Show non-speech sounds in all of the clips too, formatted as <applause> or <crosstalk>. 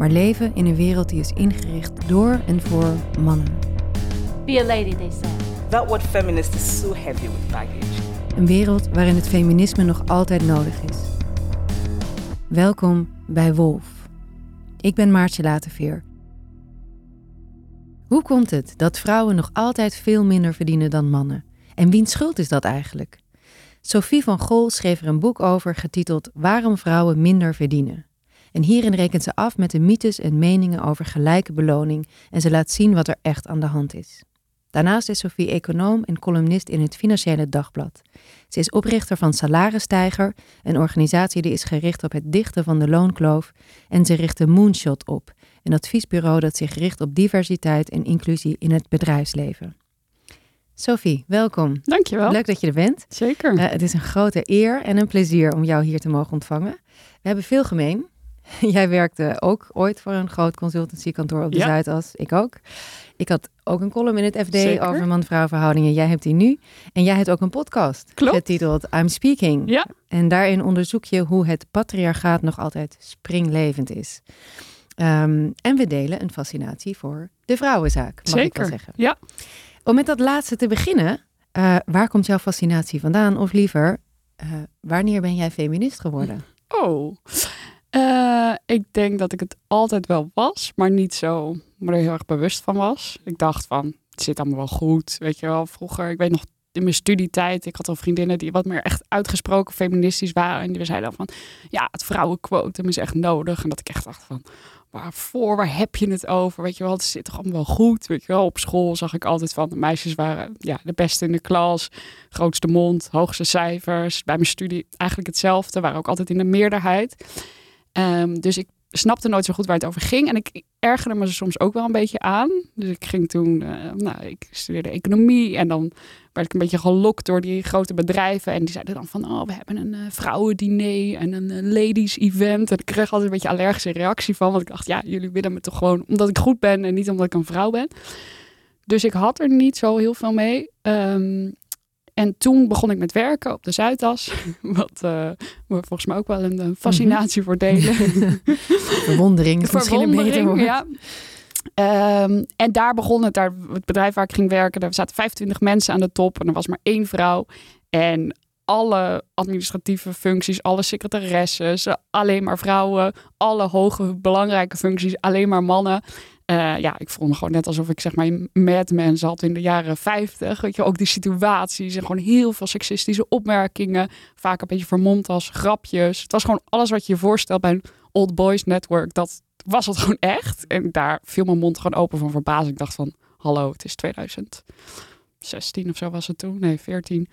maar leven in een wereld die is ingericht door en voor mannen. Be a lady, they said. That word feminist is so heavy with baggage. Een wereld waarin het feminisme nog altijd nodig is. Welkom bij Wolf. Ik ben Maartje Laterveer. Hoe komt het dat vrouwen nog altijd veel minder verdienen dan mannen? En wiens schuld is dat eigenlijk? Sophie van Gol schreef er een boek over getiteld Waarom vrouwen minder verdienen. En hierin rekent ze af met de mythes en meningen over gelijke beloning en ze laat zien wat er echt aan de hand is. Daarnaast is Sophie econoom en columnist in het Financiële Dagblad. Ze is oprichter van Salarisstijger, een organisatie die is gericht op het dichten van de loonkloof. En ze richt de Moonshot op, een adviesbureau dat zich richt op diversiteit en inclusie in het bedrijfsleven. Sophie, welkom. Dankjewel. Leuk dat je er bent. Zeker. Uh, het is een grote eer en een plezier om jou hier te mogen ontvangen. We hebben veel gemeen. <laughs> Jij werkte ook ooit voor een groot consultancykantoor op de Ja. Zuidas. Ik ook. Ik had ook een column in het FD Zeker. over man-vrouw verhoudingen. Jij hebt die nu. En jij hebt ook een podcast Klopt. getiteld I'm Speaking. Ja. En daarin onderzoek je hoe het patriarchaat nog altijd springlevend is. Ehm, en we delen een fascinatie voor de vrouwenzaak, mag ik wel Zeker. zeggen. Ja. Om met dat laatste te beginnen, eh, waar komt jouw fascinatie vandaan? Of liever, eh, wanneer ben jij feminist geworden? Oh. Eh, ik denk dat ik het altijd wel was, maar niet zo maar er heel erg bewust van was. Ik dacht van, het zit allemaal wel goed. Weet je wel, vroeger, ik weet nog in mijn studietijd, ik had al vriendinnen die wat meer echt uitgesproken feministisch waren. En die zeiden dan van, ja, het vrouwenquotum is echt nodig. En dat ik echt dacht van, waarvoor, waar heb je het over? Weet je wel, het zit toch allemaal wel goed? Weet je wel, op school zag ik altijd van, de meisjes waren ja, de beste in de klas. Grootste mond, hoogste cijfers. Bij mijn studie eigenlijk hetzelfde, waren ook altijd in de meerderheid. Ehm, dus ik snapte nooit zo goed waar het over ging. En ik ergerde me er soms ook wel een beetje aan. Dus ik ging toen, eh, nou, ik studeerde economie. En dan werd ik een beetje gelokt door die grote bedrijven. En die zeiden dan van, oh, we hebben een eh, vrouwendiner en een ladies event. En ik kreeg altijd een beetje allergische reactie van. Want ik dacht, ja, jullie willen me toch gewoon omdat ik goed ben en niet omdat ik een vrouw ben. Dus ik had er niet zo heel veel mee. Ehm, en toen begon ik met werken op de Zuidas. <laughs> Wat we volgens mij ook wel een, fascinatie voor delen. <laughs> Verwondering is misschien een beter woord. ja. Ehm, en daar begon het, daar, het bedrijf waar ik ging werken, daar zaten 25 mensen aan de top en er was maar één vrouw. En alle administratieve functies, alle secretaresses, alleen maar vrouwen, alle hoge belangrijke functies, alleen maar mannen. Eh, ja, ik voelde me gewoon net alsof ik zeg maar in Mad Men zat in de jaren 50. Weet je, ook die situaties en gewoon heel veel seksistische opmerkingen. Vaak een beetje vermomd als grapjes. Het was gewoon alles wat je je voorstelt bij een old boys network. Dat was het gewoon echt. En daar viel mijn mond gewoon open van verbazing. Ik dacht van, hallo, het is 2016 of zo was het toen. Nee, 14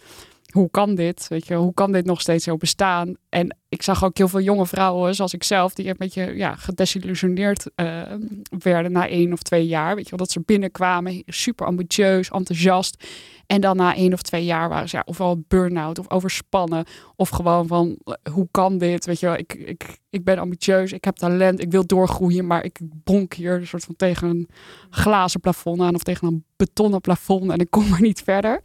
hoe kan dit? Weet je, hoe kan dit nog steeds zo bestaan? En ik zag ook heel veel jonge vrouwen, zoals ik zelf, die een beetje ja, gedesillusioneerd eh, werden na één of twee jaar. Weet je wel, dat ze binnenkwamen, super ambitieus, enthousiast. En dan na één of twee jaar waren ze ja, ofwel burn-out of overspannen. Of gewoon van, eh, hoe kan dit? Weet je wel, ik, ik, ik ben ambitieus, ik heb talent, ik wil doorgroeien. Maar ik bonk hier een soort van tegen een glazen plafond aan of tegen een betonnen plafond. En ik kom maar niet verder.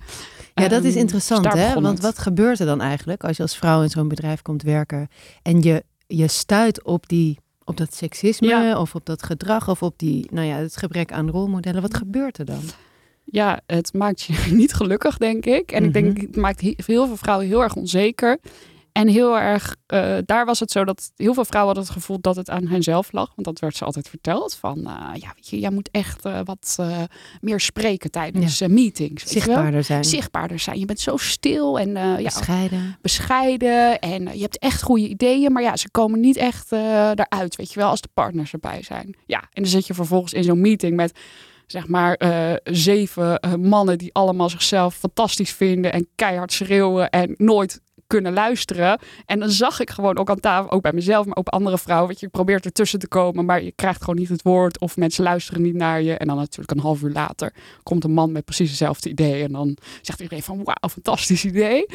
Ja, dat is Ehm, interessant, hè? Want wat gebeurt er dan eigenlijk als je als vrouw in zo'n bedrijf komt werken en je, je stuit op, die, op dat seksisme Ja. of op dat gedrag of op die, nou ja, het gebrek aan rolmodellen? Wat gebeurt er dan? Ja, het maakt je <laughs> niet gelukkig, denk ik. En ik denk, het maakt he- heel veel vrouwen heel erg onzeker. En heel erg, eh, daar was het zo dat heel veel vrouwen hadden het gevoel dat het aan henzelf lag. Want dat werd ze altijd verteld. Van, eh, ja, weet je, jij moet echt eh, wat meer spreken tijdens eh, meetings. Zichtbaarder zijn, Zichtbaarder zijn. Je bent zo stil en ja, bescheiden. bescheiden. En je hebt echt goede ideeën. Maar ja, ze komen niet echt eruit, weet je wel, als de partners erbij zijn. Ja, en dan zit je vervolgens in zo'n meeting met zeg maar zeven mannen die allemaal zichzelf fantastisch vinden en keihard schreeuwen en nooit kunnen luisteren. En dan zag ik gewoon ook aan tafel, ook bij mezelf, maar ook andere vrouwen. Weet je, probeert ertussen te komen, maar je krijgt gewoon niet het woord. Of mensen luisteren niet naar je. En dan natuurlijk een half uur later komt een man met precies hetzelfde idee. En dan zegt iedereen van, wauw, fantastisch idee.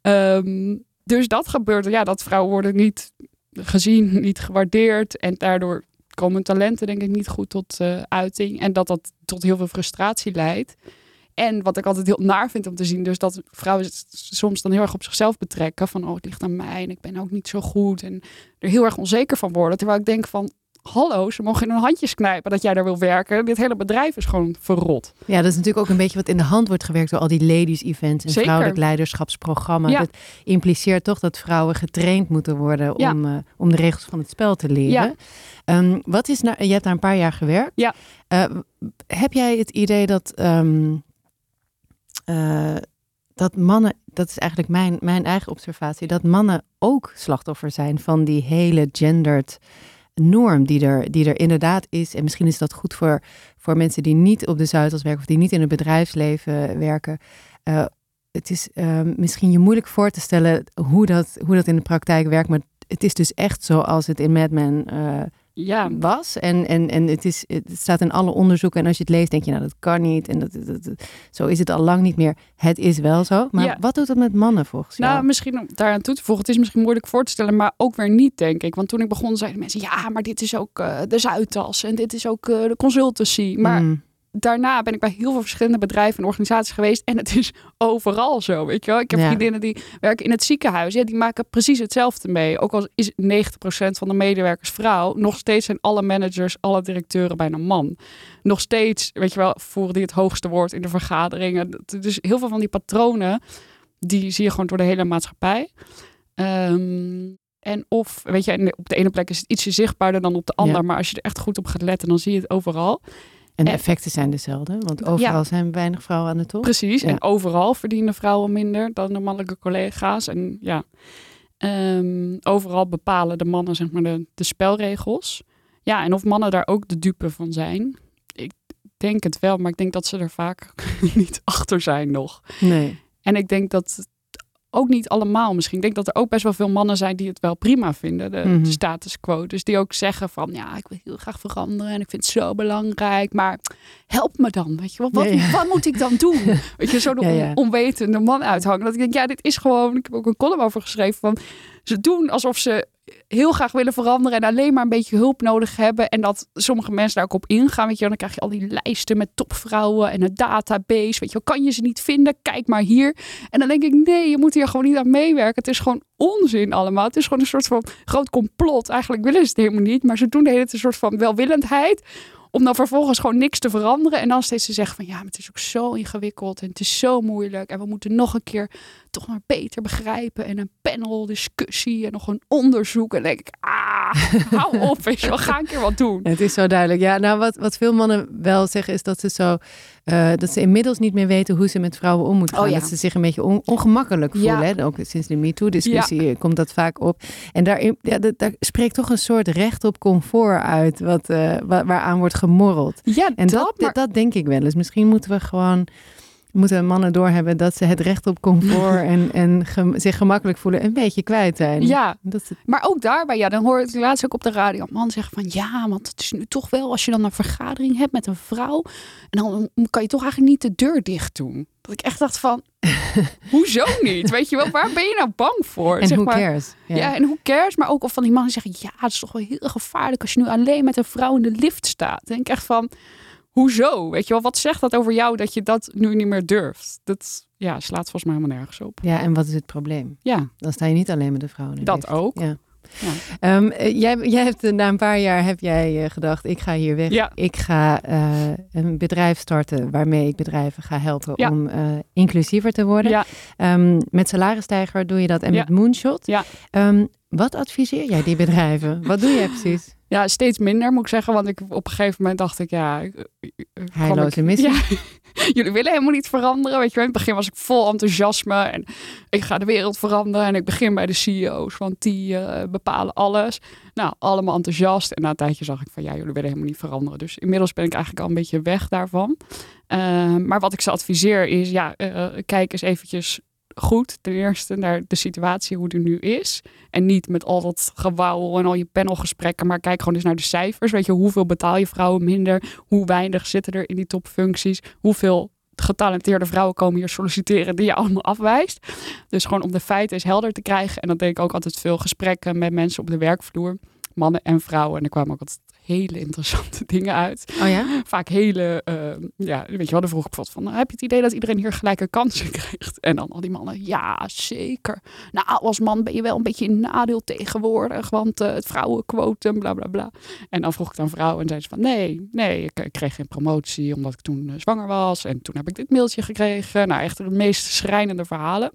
Ehm, dus dat gebeurt, ja, dat vrouwen worden niet gezien, niet gewaardeerd. En daardoor komen talenten denk ik niet goed tot eh, uiting. En dat dat tot heel veel frustratie leidt. En wat ik altijd heel naar vind om te zien, dus dat vrouwen soms dan heel erg op zichzelf betrekken. Van, oh, het ligt aan mij en ik ben ook niet zo goed. En er heel erg onzeker van worden. Terwijl ik denk van, hallo, ze mogen in hun handjes knijpen dat jij daar wil werken. Dit hele bedrijf is gewoon verrot. Ja, dat is natuurlijk ook een beetje wat in de hand wordt gewerkt door al die ladies events en Zeker. vrouwelijk leiderschapsprogramma. Ja. Dat impliceert toch dat vrouwen getraind moeten worden Ja. om, eh, om de regels van het spel te leren. Ja. Ehm, wat is nou, je hebt daar een paar jaar gewerkt. Ja. Eh, heb jij het idee dat, ehm, eh, dat mannen, dat is eigenlijk mijn, mijn eigen observatie, dat mannen ook slachtoffer zijn van die hele gendered norm die er, die er inderdaad is. En misschien is dat goed voor, voor mensen die niet op de Zuidas werken of die niet in het bedrijfsleven werken. Eh, het is eh, misschien je moeilijk voor te stellen hoe dat, hoe dat in de praktijk werkt. Maar het is dus echt zoals het in Mad Men eh, Ja, was. En, en, en het, is, het staat in alle onderzoeken. En als je het leest, denk je, nou, dat kan niet. En dat, dat, dat- zo is het al lang niet meer. Het is wel zo. Maar Ja. wat doet het met mannen volgens jou? Nou, misschien om daaraan toe te voegen. Het is misschien moeilijk voor te stellen, maar ook weer niet, denk ik. Want toen ik begon, zeiden mensen: ja, maar dit is ook eh, de Zuidas en dit is ook eh, de consultancy. Maar Mm. Daarna ben ik bij heel veel verschillende bedrijven en organisaties geweest. En het is <laughs> overal zo, weet je wel. Ik heb Ja. vriendinnen die werken in het ziekenhuis. Ja, die maken precies hetzelfde mee. Ook al is 90% van de medewerkers vrouw. Nog steeds zijn alle managers, alle directeuren bijna man. Nog steeds, weet je wel, voeren die het hoogste woord in de vergaderingen. Dus heel veel van die patronen, die zie je gewoon door de hele maatschappij. Ehm, en of, weet je, op de ene plek is het ietsje zichtbaarder dan op de andere. Ja. Maar als je er echt goed op gaat letten, dan zie je het overal. En de en- effecten zijn dezelfde. Want overal Ja. zijn weinig vrouwen aan de top. Precies. Ja. En overal verdienen vrouwen minder dan de mannelijke collega's. En ja, ehm, overal bepalen de mannen zeg maar de, de spelregels. Ja, en of mannen daar ook de dupe van zijn. Ik denk het wel, maar ik denk dat ze er vaak <laughs> niet achter zijn nog. Nee. En ik denk dat ook niet allemaal misschien. Ik denk dat er ook best wel veel mannen zijn die het wel prima vinden, de Mhm. status quo. Dus die ook zeggen van, ja, ik wil heel graag veranderen en ik vind het zo belangrijk, maar help me dan, weet je wel. Wat, Ja, ja. wat moet ik dan doen? <laughs> Weet je, zo de Ja, onwetende man uithangen. Dat ik denk, ja, dit is gewoon, ik heb ook een column over geschreven van, ze doen alsof ze heel graag willen veranderen en alleen maar een beetje hulp nodig hebben. En dat sommige mensen daar ook op ingaan. Weet je, dan krijg je al die lijsten met topvrouwen en een database. Weet je, kan je ze niet vinden? Kijk maar hier. En dan denk ik, nee, je moet hier gewoon niet aan meewerken. Het is gewoon onzin allemaal. Het is gewoon een soort van groot complot. Eigenlijk willen ze het helemaal niet, maar ze doen de hele tijd een soort van welwillendheid. Om dan vervolgens gewoon niks te veranderen. En dan steeds te zeggen van ja, maar het is ook zo ingewikkeld. En het is zo moeilijk. En we moeten nog een keer toch maar beter begrijpen. En een panel discussie en nog een onderzoek. En dan denk ik, ah, hou <laughs> op. Weet je wel, ga een keer wat doen. Het is zo duidelijk. Ja, nou, wat, wat veel mannen wel zeggen is dat ze zo. eh, dat ze inmiddels niet meer weten hoe ze met vrouwen om moeten gaan. Oh, ja. Dat ze zich een beetje on- ongemakkelijk voelen. Ja. Hè? Ook sinds de MeToo-discussie komt dat vaak op. En daar, ja, dat- daar spreekt toch een soort recht op comfort uit, wat, wa- waaraan wordt gemorreld. Ja, En dat, dat, maar- dat denk ik wel eens. Misschien moeten we gewoon. Moeten mannen doorhebben dat ze het recht op comfort <laughs> en, en gem- zich gemakkelijk voelen een beetje kwijt zijn. Ja, Dat is het- maar ook daarbij, ja, dan hoor ik laatst ook op de radio een man zeggen van ja, want het is nu toch wel als je dan een vergadering hebt met een vrouw en dan kan je toch eigenlijk niet de deur dicht doen. Dat ik echt dacht van, <laughs> hoezo niet? Weet je wel, waar ben je nou bang voor? en Zeg maar, cares? Ja. en hoe cares? Maar ook of van die mannen zeggen, ja, het is toch wel heel gevaarlijk als je nu alleen met een vrouw in de lift staat. Denk ik echt van, hoezo? Weet je wel, wat zegt dat over jou dat je dat nu niet meer durft? Dat ja, slaat volgens mij helemaal nergens op. ja, en wat is het probleem? Ja, Dan sta je niet alleen met de vrouwen. dat ook. Ja. Ja. Ehm, eh, jij, jij hebt eh, na een paar jaar heb jij eh, gedacht, ik ga hier weg. Ja. Ik ga een bedrijf starten waarmee ik bedrijven ga helpen Ja. om inclusiever te worden. Ja. Ehm, met salarisstijger doe je dat en met Moonshot. Ja. Wat adviseer jij die bedrijven? Wat doe jij precies? Ja, steeds minder moet ik zeggen. Want ik, op een gegeven moment dacht ik, ja... Heilloze ik- missie. Ja, <laughs> jullie willen helemaal niet veranderen. Weet je wel. In het begin was ik vol enthousiasme. En ik ga de wereld veranderen. En ik begin bij de CEO's, want die eh, bepalen alles. Nou, allemaal enthousiast. En na een tijdje zag ik van, ja, jullie willen helemaal niet veranderen. Dus inmiddels ben ik eigenlijk al een beetje weg daarvan. Eh, maar wat ik ze adviseer is, ja, eh, kijk eens eventjes goed, ten eerste, naar de situatie hoe die nu is. En niet met al dat gewauwel en al je panelgesprekken, maar kijk gewoon eens naar de cijfers. Weet je, hoeveel betaal je vrouwen minder? Hoe weinig zitten er in die topfuncties? Hoeveel getalenteerde vrouwen komen hier solliciteren die je allemaal afwijst? Dus gewoon om de feiten eens helder te krijgen. En dan denk ik ook altijd veel gesprekken met mensen op de werkvloer, mannen en vrouwen. En er kwamen ook altijd hele interessante <laughs> dingen uit. Oh ja? Vaak hele, eh, ja, weet je wel, dan vroeg ik van, heb je het idee dat iedereen hier gelijke kansen <laughs> krijgt? En dan al die mannen, ja, zeker. Nou, als man ben je wel een beetje in nadeel tegenwoordig, want eh, het vrouwenquotum, bla bla bla. En dan vroeg ik dan vrouwen en zeiden ze van, nee, nee, ik, ik kreeg geen promotie omdat ik toen eh, zwanger was. En toen heb ik dit mailtje gekregen. Nou, echt de meest schrijnende verhalen.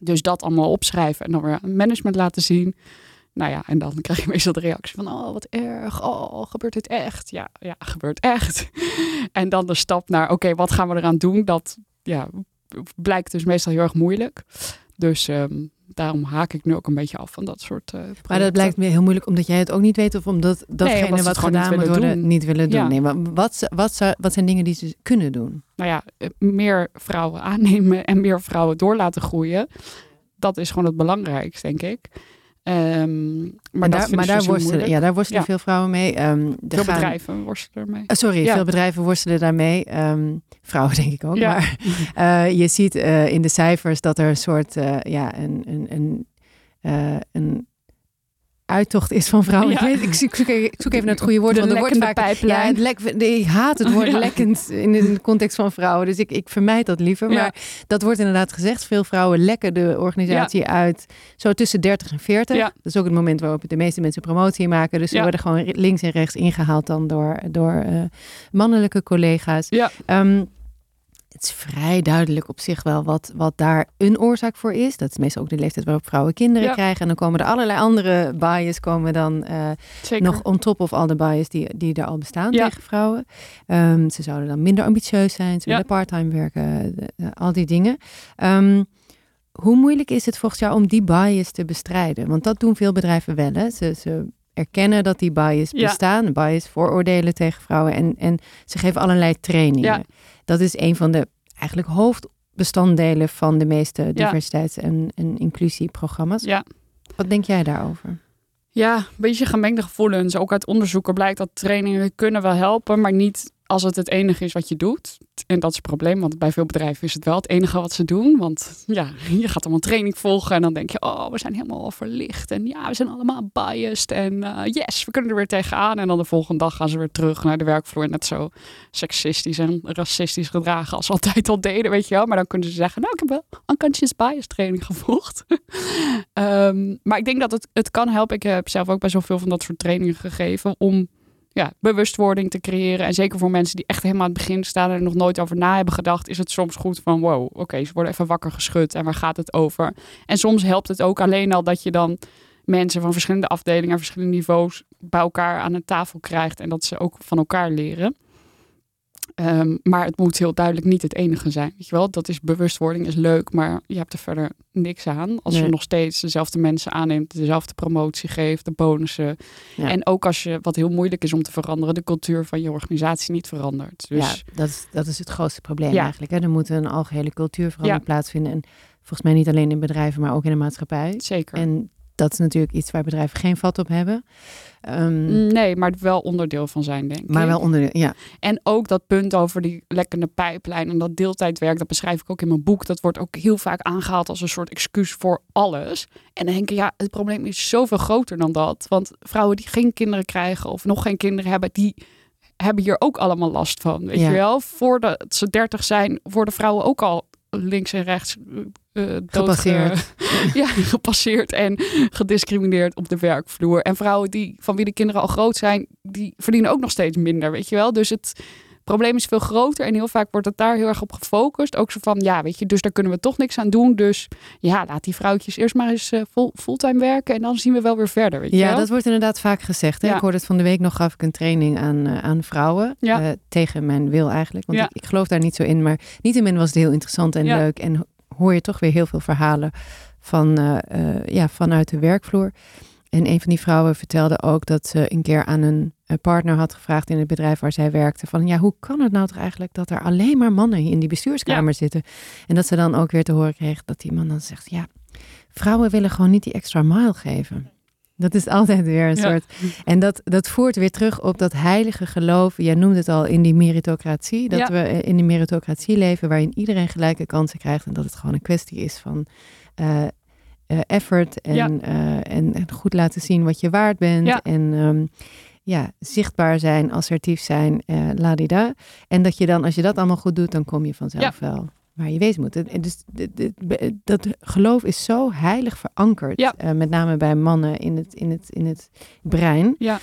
Dus dat allemaal opschrijven en dan weer management laten zien. Nou ja, en dan krijg je meestal de reactie van, oh wat erg, oh gebeurt dit echt? Ja, ja, gebeurt echt. <laughs> En dan de stap naar, oké, wat gaan we eraan doen? Dat ja, blijkt dus meestal heel erg moeilijk. Dus ehm, daarom haak ik nu ook een beetje af van dat soort. eh Maar dat blijkt me heel moeilijk omdat jij het ook niet weet of omdat datgene omdat wat gedaan moet willen worden doen. niet willen doen. Ja. Nee, maar wat, wat, zou- wat zijn dingen die ze kunnen doen? nou ja, eh, meer vrouwen aannemen en meer vrouwen door laten groeien. Dat is gewoon het belangrijkste, denk ik. Ehm, maar daar, maar daar worstelen, ja, daar worstelen Ja. veel vrouwen mee. Er Veel gaan- bedrijven worstelen ermee. Eh, sorry, Ja. veel bedrijven worstelen daarmee. Ehm, vrouwen <laughs> denk ik ook. Ja. Maar eh, je ziet eh, in de cijfers dat er een soort, ja, een, een, een, een uittocht is van vrouwen. Ja. Ik, zoek, ik zoek even- naar het goede woord. De want er wordt vaak, pijplijn. Ja, het lek, ik haat het woord <laughs> Ja. lekkend in de, context van vrouwen. Dus ik, ik vermijd dat liever. Ja. Maar dat wordt inderdaad gezegd. Veel vrouwen lekken de organisatie uit zo tussen 30 en 40. Ja. Dat is ook het moment waarop de meeste mensen promotie maken. Dus ze worden gewoon links en rechts ingehaald dan door, door eh, mannelijke collega's. Ja. Ehm, het is vrij duidelijk op zich wel wat, wat daar een oorzaak voor is. Dat is meestal ook de leeftijd waarop vrouwen kinderen Ja. krijgen. En dan komen er allerlei andere bias komen dan eh, nog on top of al de bias die, die er al bestaan Ja. tegen vrouwen. Ehm, ze zouden dan minder ambitieus zijn. Ze Ja. willen parttime werken. de- al die dingen. Ehm, hoe moeilijk is het volgens jou om die bias te bestrijden? Want dat doen veel bedrijven wel. Hè? Ze, ze erkennen dat die bias bestaan. Bias, vooroordelen tegen vrouwen. En, en ze geven allerlei trainingen. Dat is een van de eigenlijk hoofdbestanddelen van de meeste diversiteits- en, en inclusieprogramma's. Ja. Wat denk jij daarover? Ja, een beetje gemengde gevoelens. Ook uit onderzoeken blijkt dat trainingen kunnen wel helpen, maar niet als het het enige is wat je doet. En dat is het probleem, want bij veel bedrijven is het wel het enige wat ze doen. Want ja, je gaat allemaal training volgen en dan denk je, oh, we zijn helemaal verlicht. En ja, we zijn allemaal biased. En eh, yes, we kunnen er weer tegenaan. En dan de volgende dag gaan ze weer terug naar de werkvloer. Net zo seksistisch en racistisch gedragen als ze altijd al deden, weet je wel. Maar dan kunnen ze zeggen, nou, ik heb wel unconscious bias training gevolgd. <laughs> Ehm, maar ik denk dat het, het kan helpen. Ik heb zelf ook bij zoveel van dat soort trainingen gegeven om ja, bewustwording te creëren. En zeker voor mensen die echt helemaal aan het begin staan en er nog nooit over na hebben gedacht, is het soms goed van wow, oké, ze worden even wakker geschud en waar gaat het over? En soms helpt het ook alleen al dat je dan mensen van verschillende afdelingen, verschillende niveaus bij elkaar aan een tafel krijgt en dat ze ook van elkaar leren. Ehm, maar het moet heel duidelijk niet het enige zijn. Weet je wel, dat is bewustwording, is leuk, maar je hebt er verder niks aan. Als Nee. je nog steeds dezelfde mensen aanneemt, dezelfde promotie geeft, de bonussen. Ja. En ook als je, wat heel moeilijk is om te veranderen, de cultuur van je organisatie niet verandert. Dus Ja, dat is, dat is het grootste probleem Ja. eigenlijk. Hè? Er moet een algehele cultuurverandering Ja. plaatsvinden. En volgens mij niet alleen in bedrijven, maar ook in de maatschappij. zeker. En dat is natuurlijk iets waar bedrijven geen vat op hebben. Ehm, Nee, maar wel onderdeel van zijn, denk ik. maar wel onderdeel, ja. En ook dat punt over die lekkende pijplijn en dat deeltijdwerk, dat beschrijf ik ook in mijn boek. Dat wordt ook heel vaak aangehaald als een soort excuus voor alles. En dan denk ik, ja, het probleem is zoveel groter dan dat. Want vrouwen die geen kinderen krijgen of nog geen kinderen hebben, die hebben hier ook allemaal last van. Weet Ja. je wel? Voordat ze dertig zijn, worden vrouwen ook al links en rechts eh, Gepasseerd. <laughs> ja, gepasseerd en gediscrimineerd op de werkvloer. En vrouwen die, van wie de kinderen al groot zijn, die verdienen ook nog steeds minder, weet je wel. Dus het probleem is veel groter en heel vaak wordt het daar heel erg op gefocust. Ook zo van, ja, weet je, dus daar kunnen we toch niks aan doen. Dus ja, laat die vrouwtjes eerst maar eens eh, fulltime werken en dan zien we wel weer verder, weet je Ja, wel. dat wordt inderdaad vaak gezegd. Hè? Ja. Ik hoorde het van de week nog, gaf ik een training aan, eh, aan vrouwen. Ja. tegen mijn wil eigenlijk. Want Ja. ik, ik geloof daar niet zo in. Maar niettemin was het heel interessant en leuk. En hoor je toch weer heel veel verhalen van, eh, eh, ja, vanuit de werkvloer. En een van die vrouwen vertelde ook dat ze een keer aan een eh, partner had gevraagd in het bedrijf waar zij werkte. Van ja, hoe kan het nou toch eigenlijk dat er alleen maar mannen in die bestuurskamer zitten? En dat ze dan ook weer te horen kreeg dat die man dan zegt, ja, vrouwen willen gewoon niet die extra mile geven. Dat is altijd weer een Ja. soort. En dat, dat voert weer terug op dat heilige geloof. Jij noemde het al in die meritocratie. Dat Ja. we in die meritocratie leven waarin iedereen gelijke kansen krijgt. En dat het gewoon een kwestie is van eh, eh, effort en, Ja. eh, en, en goed laten zien wat je waard bent. En ehm, ja, zichtbaar zijn, assertief zijn, eh ladida. En dat je dan, als je dat allemaal goed doet, dan kom je vanzelf wel waar je wezen moet. En Dus dat geloof is zo heilig verankerd. Ja. eh, met name bij mannen in het, in het, in het brein. Ja.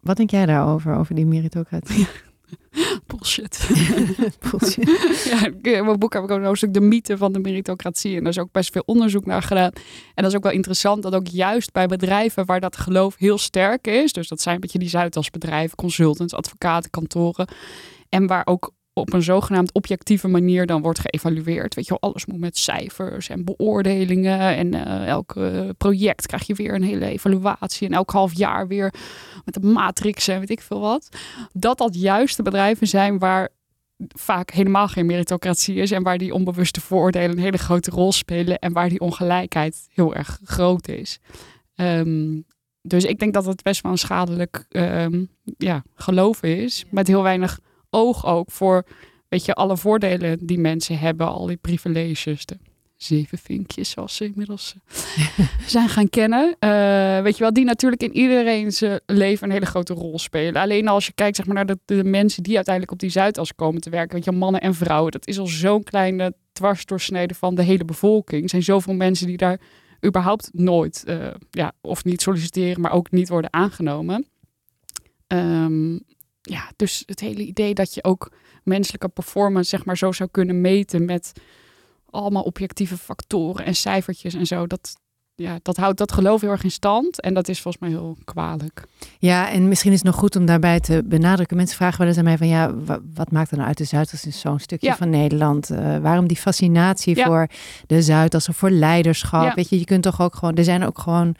Wat denk jij daarover, over die meritocratie? <laughs> Bullshit. <laughs> Bullshit. <laughs> ja, in mijn boek heb ik ook een stuk de mythe van de meritocratie. En daar is ook best veel onderzoek naar gedaan. En dat is ook wel interessant dat ook juist bij bedrijven waar dat geloof heel sterk is. Dus dat zijn een beetje die Zuidas bedrijven, consultants, advocaten, kantoren. En waar ook op een zogenaamd objectieve manier dan wordt geëvalueerd. Weet je wel, alles moet met cijfers en beoordelingen. En eh, elk eh, project krijg je weer een hele evaluatie. En elk half jaar weer met een matrix en weet ik veel wat. Dat dat juist de bedrijven zijn waar vaak helemaal geen meritocratie is. En waar die onbewuste vooroordelen een hele grote rol spelen. En waar die ongelijkheid heel erg groot is. Ehm, dus ik denk dat het best wel een schadelijk ehm, ja, geloof is. Met heel weinig oog ook voor weet je, alle voordelen die mensen hebben. Al die privileges. De zeven vinkjes zoals ze inmiddels eh, <laughs> zijn gaan kennen. Eh, weet je wel, die natuurlijk in iedereen zijn leven een hele grote rol spelen. Alleen als je kijkt zeg maar, naar de, de mensen die uiteindelijk op die Zuidas komen te werken. Weet je, mannen en vrouwen. Dat is al zo'n kleine dwarsdoorsnede van de hele bevolking. Er zijn zoveel mensen die daar überhaupt nooit, eh, ja, of niet solliciteren, maar ook niet worden aangenomen. Ehm, ja, dus het hele idee dat je ook menselijke performance zeg maar zo zou kunnen meten met allemaal objectieve factoren en cijfertjes en zo, dat, ja, dat houdt dat geloof heel erg in stand. En dat is volgens mij heel kwalijk. Ja, en misschien is het nog goed om daarbij te benadrukken. Mensen vragen wel eens aan mij van ja, wa- wat maakt er nou uit de Zuidas is zo'n stukje Ja. van Nederland? Eh, waarom die fascinatie Ja. voor de Zuidas of voor leiderschap? Ja. Weet je, je kunt toch ook gewoon, er zijn ook gewoon.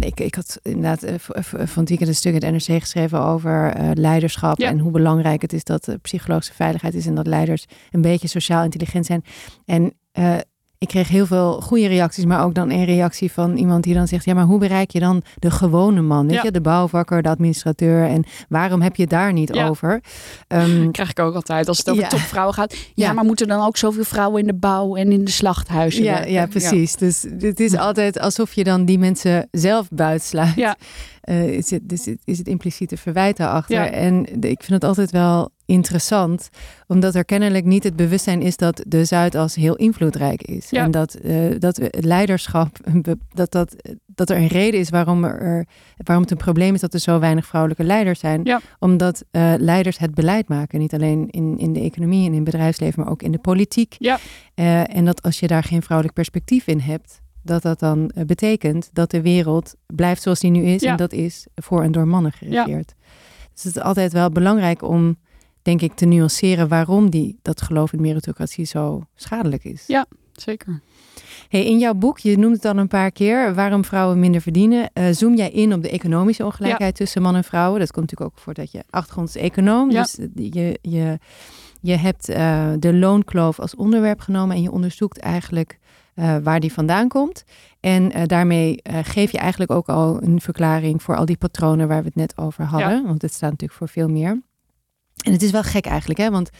Ik, ik had inderdaad eh, van het weekend een stuk in het NRC geschreven over eh, leiderschap Ja. en hoe belangrijk het is dat eh, psychologische veiligheid is en dat leiders een beetje sociaal intelligent zijn. En eh, ik kreeg heel veel goede reacties, maar ook dan een reactie van iemand die dan zegt: Ja, maar hoe bereik je dan de gewone man? Weet Ja. je, de bouwvakker, de administrateur. En waarom heb je het daar niet Ja. over? Dat <laughs> krijg ik ook altijd als het over Ja. topvrouwen gaat. Ja, maar moeten dan ook zoveel vrouwen in de bouw en in de slachthuizen ja, werken? ja, precies. Dus het is altijd alsof je dan die mensen zelf buitsluit. Ja. Eh, is, het, dus het- is het impliciete verwijt daarachter. En ik vind het altijd wel interessant, omdat er kennelijk niet het bewustzijn is dat de Zuidas heel invloedrijk is. Ja. En dat, eh, dat leiderschap, <laughs> dat, dat, dat er een reden is waarom, er, waarom het een probleem is dat er zo weinig vrouwelijke leiders zijn. Ja. Omdat eh, leiders het beleid maken, niet alleen in, in de economie en in het bedrijfsleven, maar ook in de politiek. Ja. Eh, en dat als je daar geen vrouwelijk perspectief in hebt, dat dat dan betekent dat de wereld blijft zoals die nu is. Ja. En dat is voor en door mannen geregeerd. Dus het is altijd wel belangrijk om, denk ik, te nuanceren waarom die, dat geloof in meritocratie zo schadelijk is. Ja. Zeker. Hey, in jouw boek, je noemt het al een paar keer, waarom vrouwen minder verdienen. eh, zoom jij in op de economische ongelijkheid tussen man en vrouwen. Dat komt natuurlijk ook voort dat je achtergrond is econoom. Ja. Dus eh, je, je, je hebt eh, de loonkloof als onderwerp genomen en je onderzoekt eigenlijk waar die vandaan komt. En daarmee geef je eigenlijk ook al een verklaring voor al die patronen waar we het net over hadden. Want het staat natuurlijk voor veel meer. En het is wel gek eigenlijk, hè? want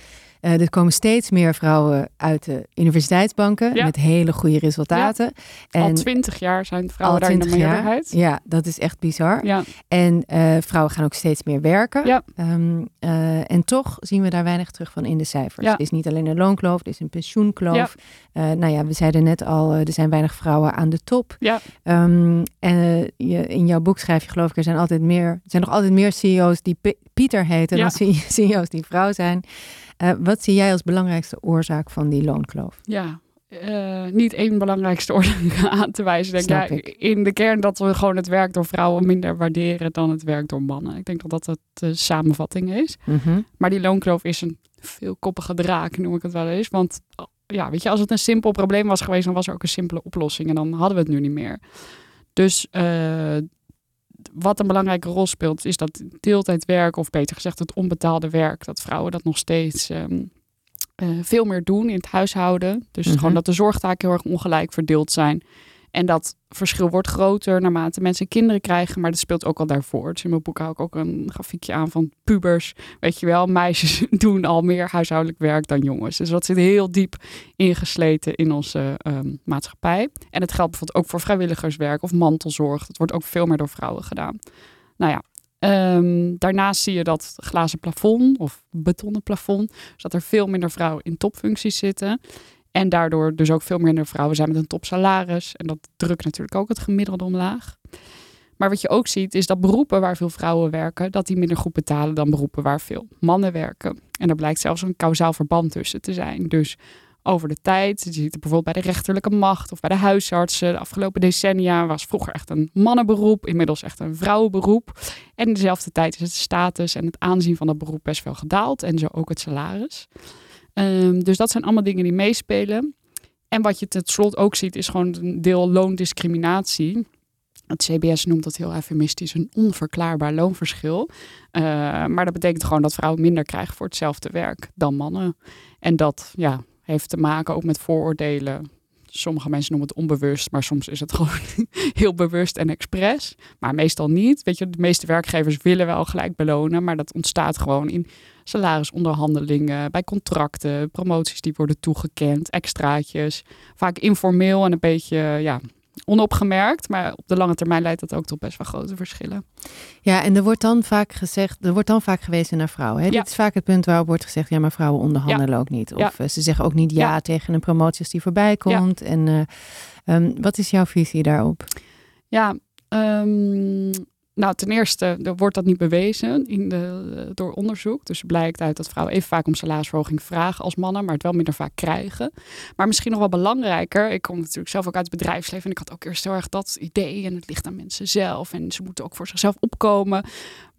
eh, er komen steeds meer vrouwen uit de universiteitsbanken Ja. met hele goede resultaten. al twintig jaar zijn vrouwen daar in de 20 jaar. meerderheid. Ja, dat is echt bizar. Ja. En eh, vrouwen gaan ook steeds meer werken. Ja. Ehm, eh, en toch zien we daar weinig terug van in de cijfers. Ja. Het is niet alleen een loonkloof, het is een pensioenkloof. Nou ja, we zeiden net al, er zijn weinig vrouwen aan de top. Ja. Ehm, en je, in jouw boek schrijf je geloof ik, er zijn altijd meer, er zijn nog altijd meer CEO's die Pieter heten dan CEO's die vrouw zijn. Eh, wat zie jij als belangrijkste oorzaak van die loonkloof? Ja, eh, niet één belangrijkste oorzaak <laughs> aan te wijzen. Denk, ja, ik. in de kern dat we gewoon het werk door vrouwen minder waarderen dan het werk door mannen. Ik denk dat dat het de samenvatting is. Mhm. Maar die loonkloof is een veelkoppige draak, noem ik het wel eens. Want ja, weet je, als het een simpel probleem was geweest, dan was er ook een simpele oplossing. En dan hadden we het nu niet meer. Dus eh, wat een belangrijke rol speelt, is dat deeltijdwerk, of beter gezegd het onbetaalde werk, dat vrouwen dat nog steeds ehm, eh, veel meer doen in het huishouden. Dus Mhm. gewoon dat de zorgtaken heel erg ongelijk verdeeld zijn. En dat verschil wordt groter naarmate mensen kinderen krijgen, maar dat speelt ook al daarvoor. Dus in mijn boek hou ik ook een grafiekje aan van pubers. Weet je wel, meisjes <laughs> doen al meer huishoudelijk werk dan jongens. Dus dat zit heel diep ingesleten in onze ehm, maatschappij. En het geldt bijvoorbeeld ook voor vrijwilligerswerk of mantelzorg. Dat wordt ook veel meer door vrouwen gedaan. Nou ja, ehm, daarnaast zie je dat glazen plafond of betonnen plafond, dus dat er veel minder vrouwen in topfuncties zitten. En daardoor dus ook veel minder vrouwen zijn met een topsalaris. En dat drukt natuurlijk ook het gemiddelde omlaag. Maar wat je ook ziet is dat beroepen waar veel vrouwen werken, dat die minder goed betalen dan beroepen waar veel mannen werken. En er blijkt zelfs een kausaal verband tussen te zijn. Dus over de tijd, je ziet bijvoorbeeld bij de rechterlijke macht of bij de huisartsen. De afgelopen decennia was vroeger echt een mannenberoep, inmiddels echt een vrouwenberoep. En in dezelfde tijd is het status en het aanzien van dat beroep best wel gedaald. En zo ook het salaris. Ehm, dus dat zijn allemaal dingen die meespelen. En wat je tot slot ook ziet, is gewoon een deel loondiscriminatie. Het CBS noemt dat heel eufemistisch een onverklaarbaar loonverschil. Eh, maar dat betekent gewoon dat vrouwen minder krijgen voor hetzelfde werk dan mannen. En dat ja, heeft te maken ook met vooroordelen. Sommige mensen noemen het onbewust, maar soms is het <laughs> gewoon heel bewust en expres. Maar meestal niet. Weet je, de meeste werkgevers willen wel gelijk belonen, maar dat ontstaat gewoon in salarisonderhandelingen, bij contracten, promoties die worden toegekend, extraatjes. Vaak informeel en een beetje ja, onopgemerkt. Maar op de lange termijn leidt dat ook tot best wel grote verschillen. Ja, en er wordt dan vaak gezegd, er wordt dan vaak gewezen naar vrouwen. Hè? Ja. Dit is vaak het punt waarop wordt gezegd, ja, maar vrouwen onderhandelen ook niet. Of Ja. eh, ze zeggen ook niet ja, Ja. tegen een promotie als die voorbij komt. En eh, ehm, wat is jouw visie daarop? Ja, ehm, nou ten eerste er wordt dat niet bewezen in de, door onderzoek. Dus blijkt uit dat vrouwen even vaak om salarisverhoging vragen als mannen, maar het wel minder vaak krijgen. Maar misschien nog wel belangrijker, ik kom natuurlijk zelf ook uit het bedrijfsleven en ik had ook eerst heel erg dat idee en het ligt aan mensen zelf en ze moeten ook voor zichzelf opkomen.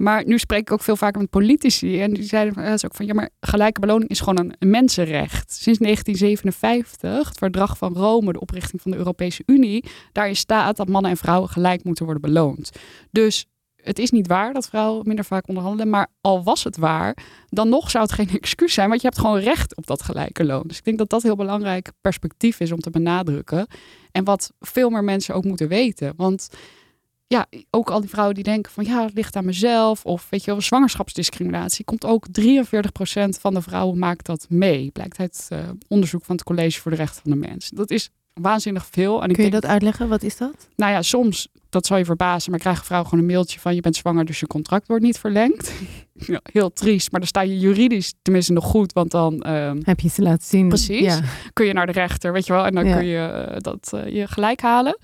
Maar nu spreek ik ook veel vaker met politici en die zeiden is ook van ja, maar gelijke beloning is gewoon een mensenrecht. Sinds 1957, het verdrag van Rome, de oprichting van de Europese Unie, daarin staat dat mannen en vrouwen gelijk moeten worden beloond. Dus het is niet waar dat vrouwen minder vaak onderhandelen, maar al was het waar, dan nog zou het geen <laughs> excuus zijn, want je hebt gewoon recht op dat gelijke loon. Dus ik denk dat dat heel belangrijk perspectief is om te benadrukken en wat veel meer mensen ook moeten weten. Want ja, ook al die vrouwen die denken van ja, het ligt aan mezelf of weet je wel, zwangerschapsdiscriminatie, komt ook 43% van de vrouwen maakt dat mee. Blijkt uit eh, onderzoek van het College voor de Rechten van de Mens. Dat is waanzinnig veel. En ik Kun je denk- dat uitleggen? Wat is dat? nou ja, soms, dat zal je verbazen, maar krijgen vrouwen gewoon een mailtje van je bent zwanger, dus je contract wordt niet verlengd. <laughs> ja, heel triest, maar dan sta je juridisch tenminste nog goed, want dan ehm, Heb je ze laten zien? Precies. Ja. kun je naar de rechter, weet je wel, en dan Ja. kun je eh, dat eh, je gelijk halen.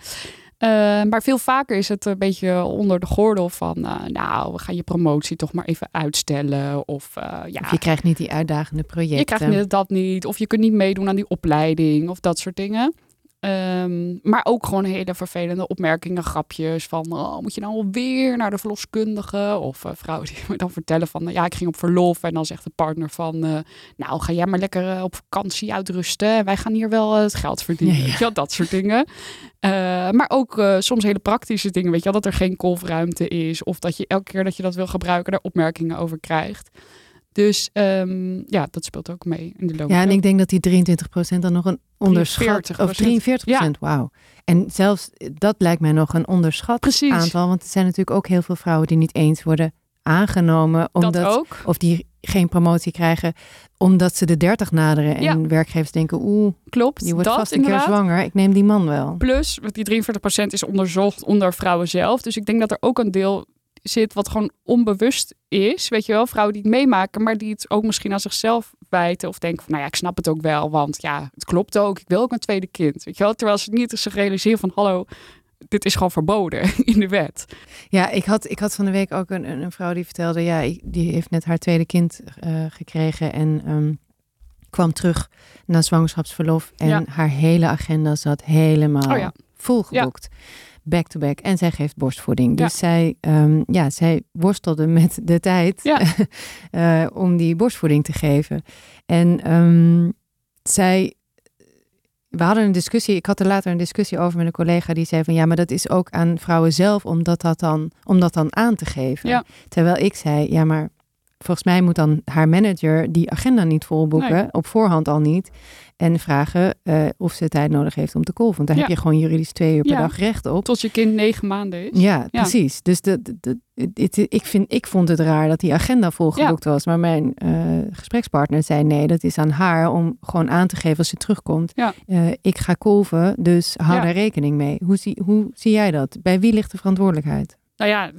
Eh, maar veel vaker is het een beetje onder de gordel van, eh, nou, we gaan je promotie toch maar even uitstellen. Of eh, ja, Of je krijgt niet die uitdagende projecten. je krijgt dat niet. Of je kunt niet meedoen aan die opleiding of dat soort dingen. Ehm, maar ook gewoon hele vervelende opmerkingen, grapjes van oh, moet je nou alweer naar de verloskundige? Of eh, vrouwen die <laughs> me dan vertellen van ja, ik ging op verlof en dan zegt de partner van eh, nou ga jij maar lekker eh, op vakantie uitrusten en wij gaan hier wel het geld verdienen. Ja, ja. Weet je wel, dat soort dingen. Maar ook soms hele praktische dingen, weet je wel, dat er geen kolfruimte is of dat je elke keer dat je dat wil gebruiken daar opmerkingen over krijgt. Dus ehm, ja, dat speelt ook mee in de loop. Ja, en ik denk dat die 23% dan nog een onderschat... 43%. Of 43%, wauw. En zelfs dat lijkt mij nog een onderschat Precies. aantal. Want er zijn natuurlijk ook heel veel vrouwen die niet eens worden aangenomen. Omdat, dat ook. Of die geen promotie krijgen omdat ze de 30 naderen. En Ja. werkgevers denken, oeh, Klopt. je wordt vast een keer inderdaad. zwanger. Ik neem die man wel. Plus, want die 43% is onderzocht onder vrouwen zelf. Dus ik denk dat er ook een deel zit wat gewoon onbewust is. Weet je wel, vrouwen die het meemaken, maar die het ook misschien aan zichzelf wijten. Of denken van, nou ja, ik snap het ook wel, want ja, het klopt ook. Ik wil ook een tweede kind. Weet je wel, terwijl ze niet zich realiseren van, hallo, dit is gewoon verboden <laughs> in de wet. Ja, ik had, ik had van de week ook een, een vrouw die vertelde... ja, die heeft net haar tweede kind eh, gekregen... en ehm, kwam terug na zwangerschapsverlof... en Ja. haar hele agenda zat helemaal Oh ja. volgeboekt. To back. En zij geeft borstvoeding. Ja. Dus zij, ehm, ja, zij worstelde <laughs> met de tijd Ja. <laughs> eh, om die borstvoeding te geven. En ehm, zij we hadden een discussie, ik had er later een discussie over met een collega die zei van ja, maar dat is ook aan vrouwen zelf om dat, dat dan, om dat dan aan te geven. Ja. Terwijl ik zei, ja, maar volgens mij moet dan haar manager die agenda niet volboeken, Nee. op voorhand al niet. En vragen eh, of ze tijd nodig heeft om te kolven. Want daar Ja. heb je gewoon juridisch twee uur per Ja. dag recht op. Tot je kind negen maanden is. Ja, precies. Dus de, de, ik, vind, ik vond het raar dat die agenda volgeboekt was. Maar mijn eh, gesprekspartner zei nee, dat is aan haar om gewoon aan te geven als ze terugkomt. Eh, ik ga kolven, dus hou daar rekening mee. Hoe zie, hoe zie jij dat? Bij wie ligt de verantwoordelijkheid? Nou ja,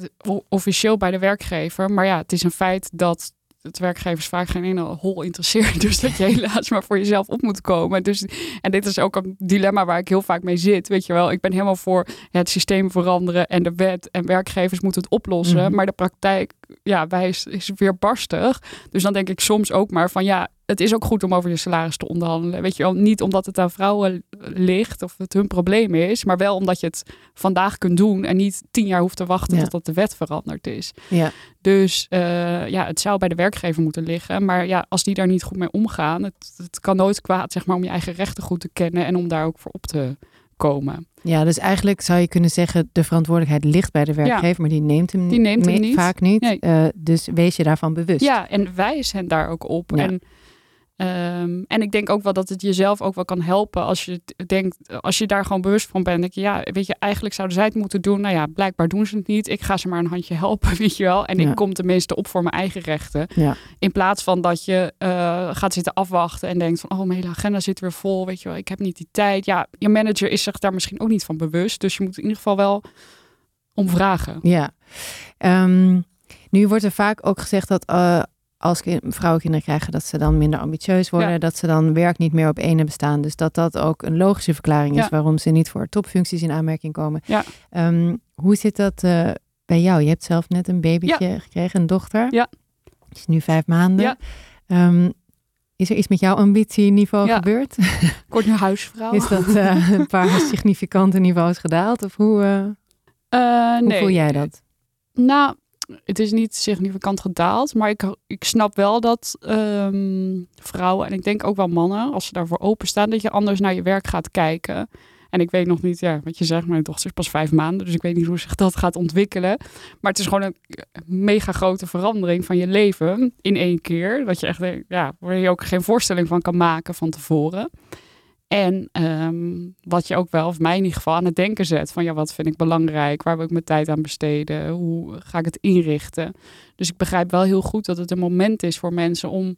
officieel bij de werkgever. Maar ja, het is een feit dat het werkgevers vaak geen ene hol interesseert. <laughs> Dus dat je helaas maar voor jezelf op moet komen. Dus, en dit is ook een dilemma waar ik heel vaak mee zit. Weet je wel, ik ben helemaal voor het systeem veranderen en de wet. En werkgevers moeten het oplossen. Mhm. Maar de praktijk, ja, wijst, is weer barstig. Dus dan denk ik soms ook maar van ja, het is ook goed om over je salaris te onderhandelen. Weet je wel, niet omdat het aan vrouwen ligt of het hun probleem is. Maar wel omdat je het vandaag kunt doen. En niet tien jaar hoeft te wachten Ja. totdat de wet veranderd is. Ja. Dus eh, ja, het zou bij de werkgever moeten liggen. Maar ja, als die daar niet goed mee omgaan, het, het kan nooit kwaad zeg maar, om je eigen rechten goed te kennen en om daar ook voor op te komen. Ja, dus eigenlijk zou je kunnen zeggen, de verantwoordelijkheid ligt bij de werkgever, maar die neemt hem, Die neemt hem niet. vaak niet. Nee. Eh, dus wees je daarvan bewust. Ja, en wijs hen daar ook op. Ja. En, ehm, en ik denk ook wel dat het jezelf ook wel kan helpen als je denkt, als je daar gewoon bewust van bent. Denk je, ja, weet je, eigenlijk zouden zij het moeten doen. Nou ja, blijkbaar doen ze het niet. Ik ga ze maar een handje <laughs> helpen, weet je wel. En Ja. ik kom tenminste op voor mijn eigen rechten. Ja. In plaats van dat je eh, gaat zitten afwachten en denkt van, oh, mijn hele agenda zit weer vol, weet je wel, ik heb niet die tijd. Ja, je manager is zich daar misschien ook niet van bewust. Dus je moet in ieder geval wel om vragen. Ja. Ehm, nu wordt er vaak ook gezegd dat eh, als vrouwen kinderen krijgen, dat ze dan minder ambitieus worden. Ja. Dat ze dan werk niet meer op ene bestaan. Dus dat dat ook een logische verklaring is Ja. waarom ze niet voor topfuncties in aanmerking komen. Ja. Ehm, hoe zit dat eh, bij jou? Je hebt zelf net een babytje gekregen, een dochter. Ja. Die is nu vijf maanden. Ja. Ehm, is er iets met jouw ambitieniveau gebeurd? Ik word nu huisvrouw. Is dat eh, een paar <laughs> significante niveaus gedaald? Of hoe, Eh, hoe nee. voel jij dat? Nou, het is niet significant gedaald, maar ik, ik snap wel dat ehm, vrouwen en ik denk ook wel mannen, als ze daarvoor openstaan, dat je anders naar je werk gaat kijken. En ik weet nog niet, ja, wat je zegt, mijn dochter is pas vijf maanden, dus ik weet niet hoe zich dat gaat ontwikkelen. Maar het is gewoon een mega grote verandering van je leven in één keer. Dat je echt, denkt, ja, waar je ook geen voorstelling van kan maken van tevoren. En ehm, wat je ook wel, of mij in ieder geval, aan het denken zet. Van ja, wat vind ik belangrijk? Waar wil ik mijn tijd aan besteden? Hoe ga ik het inrichten? Dus ik begrijp wel heel goed dat het een moment is voor mensen om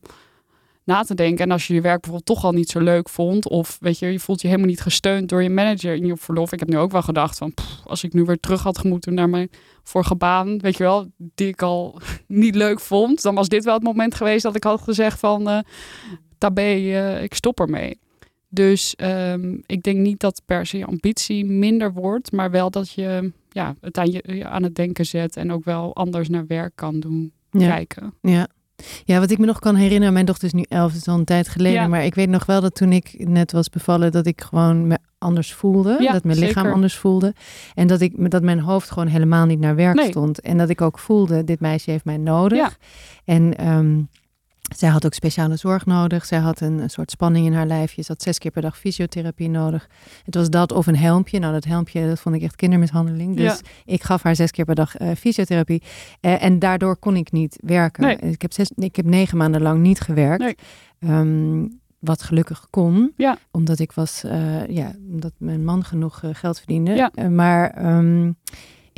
na te denken. En als je je werk bijvoorbeeld toch al niet zo leuk vond. Of weet je, je voelt je helemaal niet gesteund door je manager in je verlof. Ik heb nu ook wel gedacht van, als ik nu weer terug had moeten naar mijn vorige baan. Weet je wel, die ik al <laughs> niet leuk vond. Dan was dit wel het moment geweest dat ik had gezegd van, eh tabé, eh, ik stop ermee. Dus ehm, ik denk niet dat per se je ambitie minder wordt, maar wel dat je ja, het aan, je, je aan het denken zet en ook wel anders naar werk kan doen Ja. kijken. Ja. ja, wat ik me nog kan herinneren, mijn dochter is nu elf, dat is al een tijd geleden. Ja. Maar ik weet nog wel dat toen ik net was bevallen, dat ik gewoon me anders voelde. Ja, dat mijn lichaam zeker. anders voelde. En dat, ik, dat mijn hoofd gewoon helemaal niet naar werk Nee. stond. En dat ik ook voelde, dit meisje heeft mij nodig. Ja. En ehm, zij had ook speciale zorg nodig. Zij had een, een soort spanning in haar lijfje. Ze had zes keer per dag fysiotherapie nodig. Het was dat of een helmpje. Nou, dat helmpje, dat vond ik echt kindermishandeling. Dus Ja. ik gaf haar zes keer per dag eh, fysiotherapie. Eh, en daardoor kon ik niet werken. Nee. Ik, heb zes, ik heb negen maanden lang niet gewerkt. Nee. Ehm, wat gelukkig kon. Ja. Omdat ik was, eh, ja, omdat mijn man genoeg geld verdiende. Ja. Maar ehm,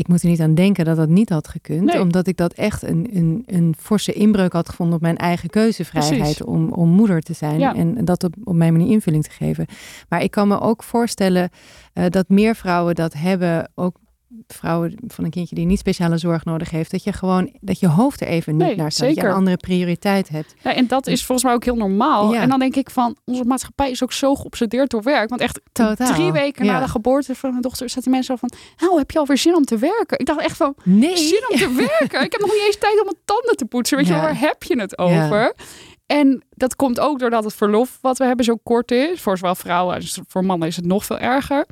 ik moet er niet aan denken dat dat niet had gekund. Nee. Omdat ik dat echt een, een, een forse inbreuk had gevonden op mijn eigen keuzevrijheid Precies. om, om moeder te zijn. Ja. En dat op, op mijn manier invulling te geven. Maar ik kan me ook voorstellen eh, dat meer vrouwen dat hebben. Ook vrouwen van een kindje die niet speciale zorg nodig heeft. Dat je gewoon, dat je hoofd er even niet Nee, naar staat. Dat je een andere prioriteit hebt. Ja, en dat is volgens mij ook heel normaal. Ja. En dan denk ik van, onze maatschappij is ook zo geobsedeerd door werk. Want echt Totaal, drie weken ja. na de geboorte van mijn dochter zaten mensen al van, nou, heb je alweer zin om te werken? Ik dacht echt van, Nee. zin om te <laughs> werken? Ik heb nog niet eens tijd om mijn tanden te poetsen. Weet je Ja. waar heb je het over? En dat komt ook doordat het verlof wat we hebben zo kort is. Voor zowel vrouwen als voor mannen is het nog veel erger.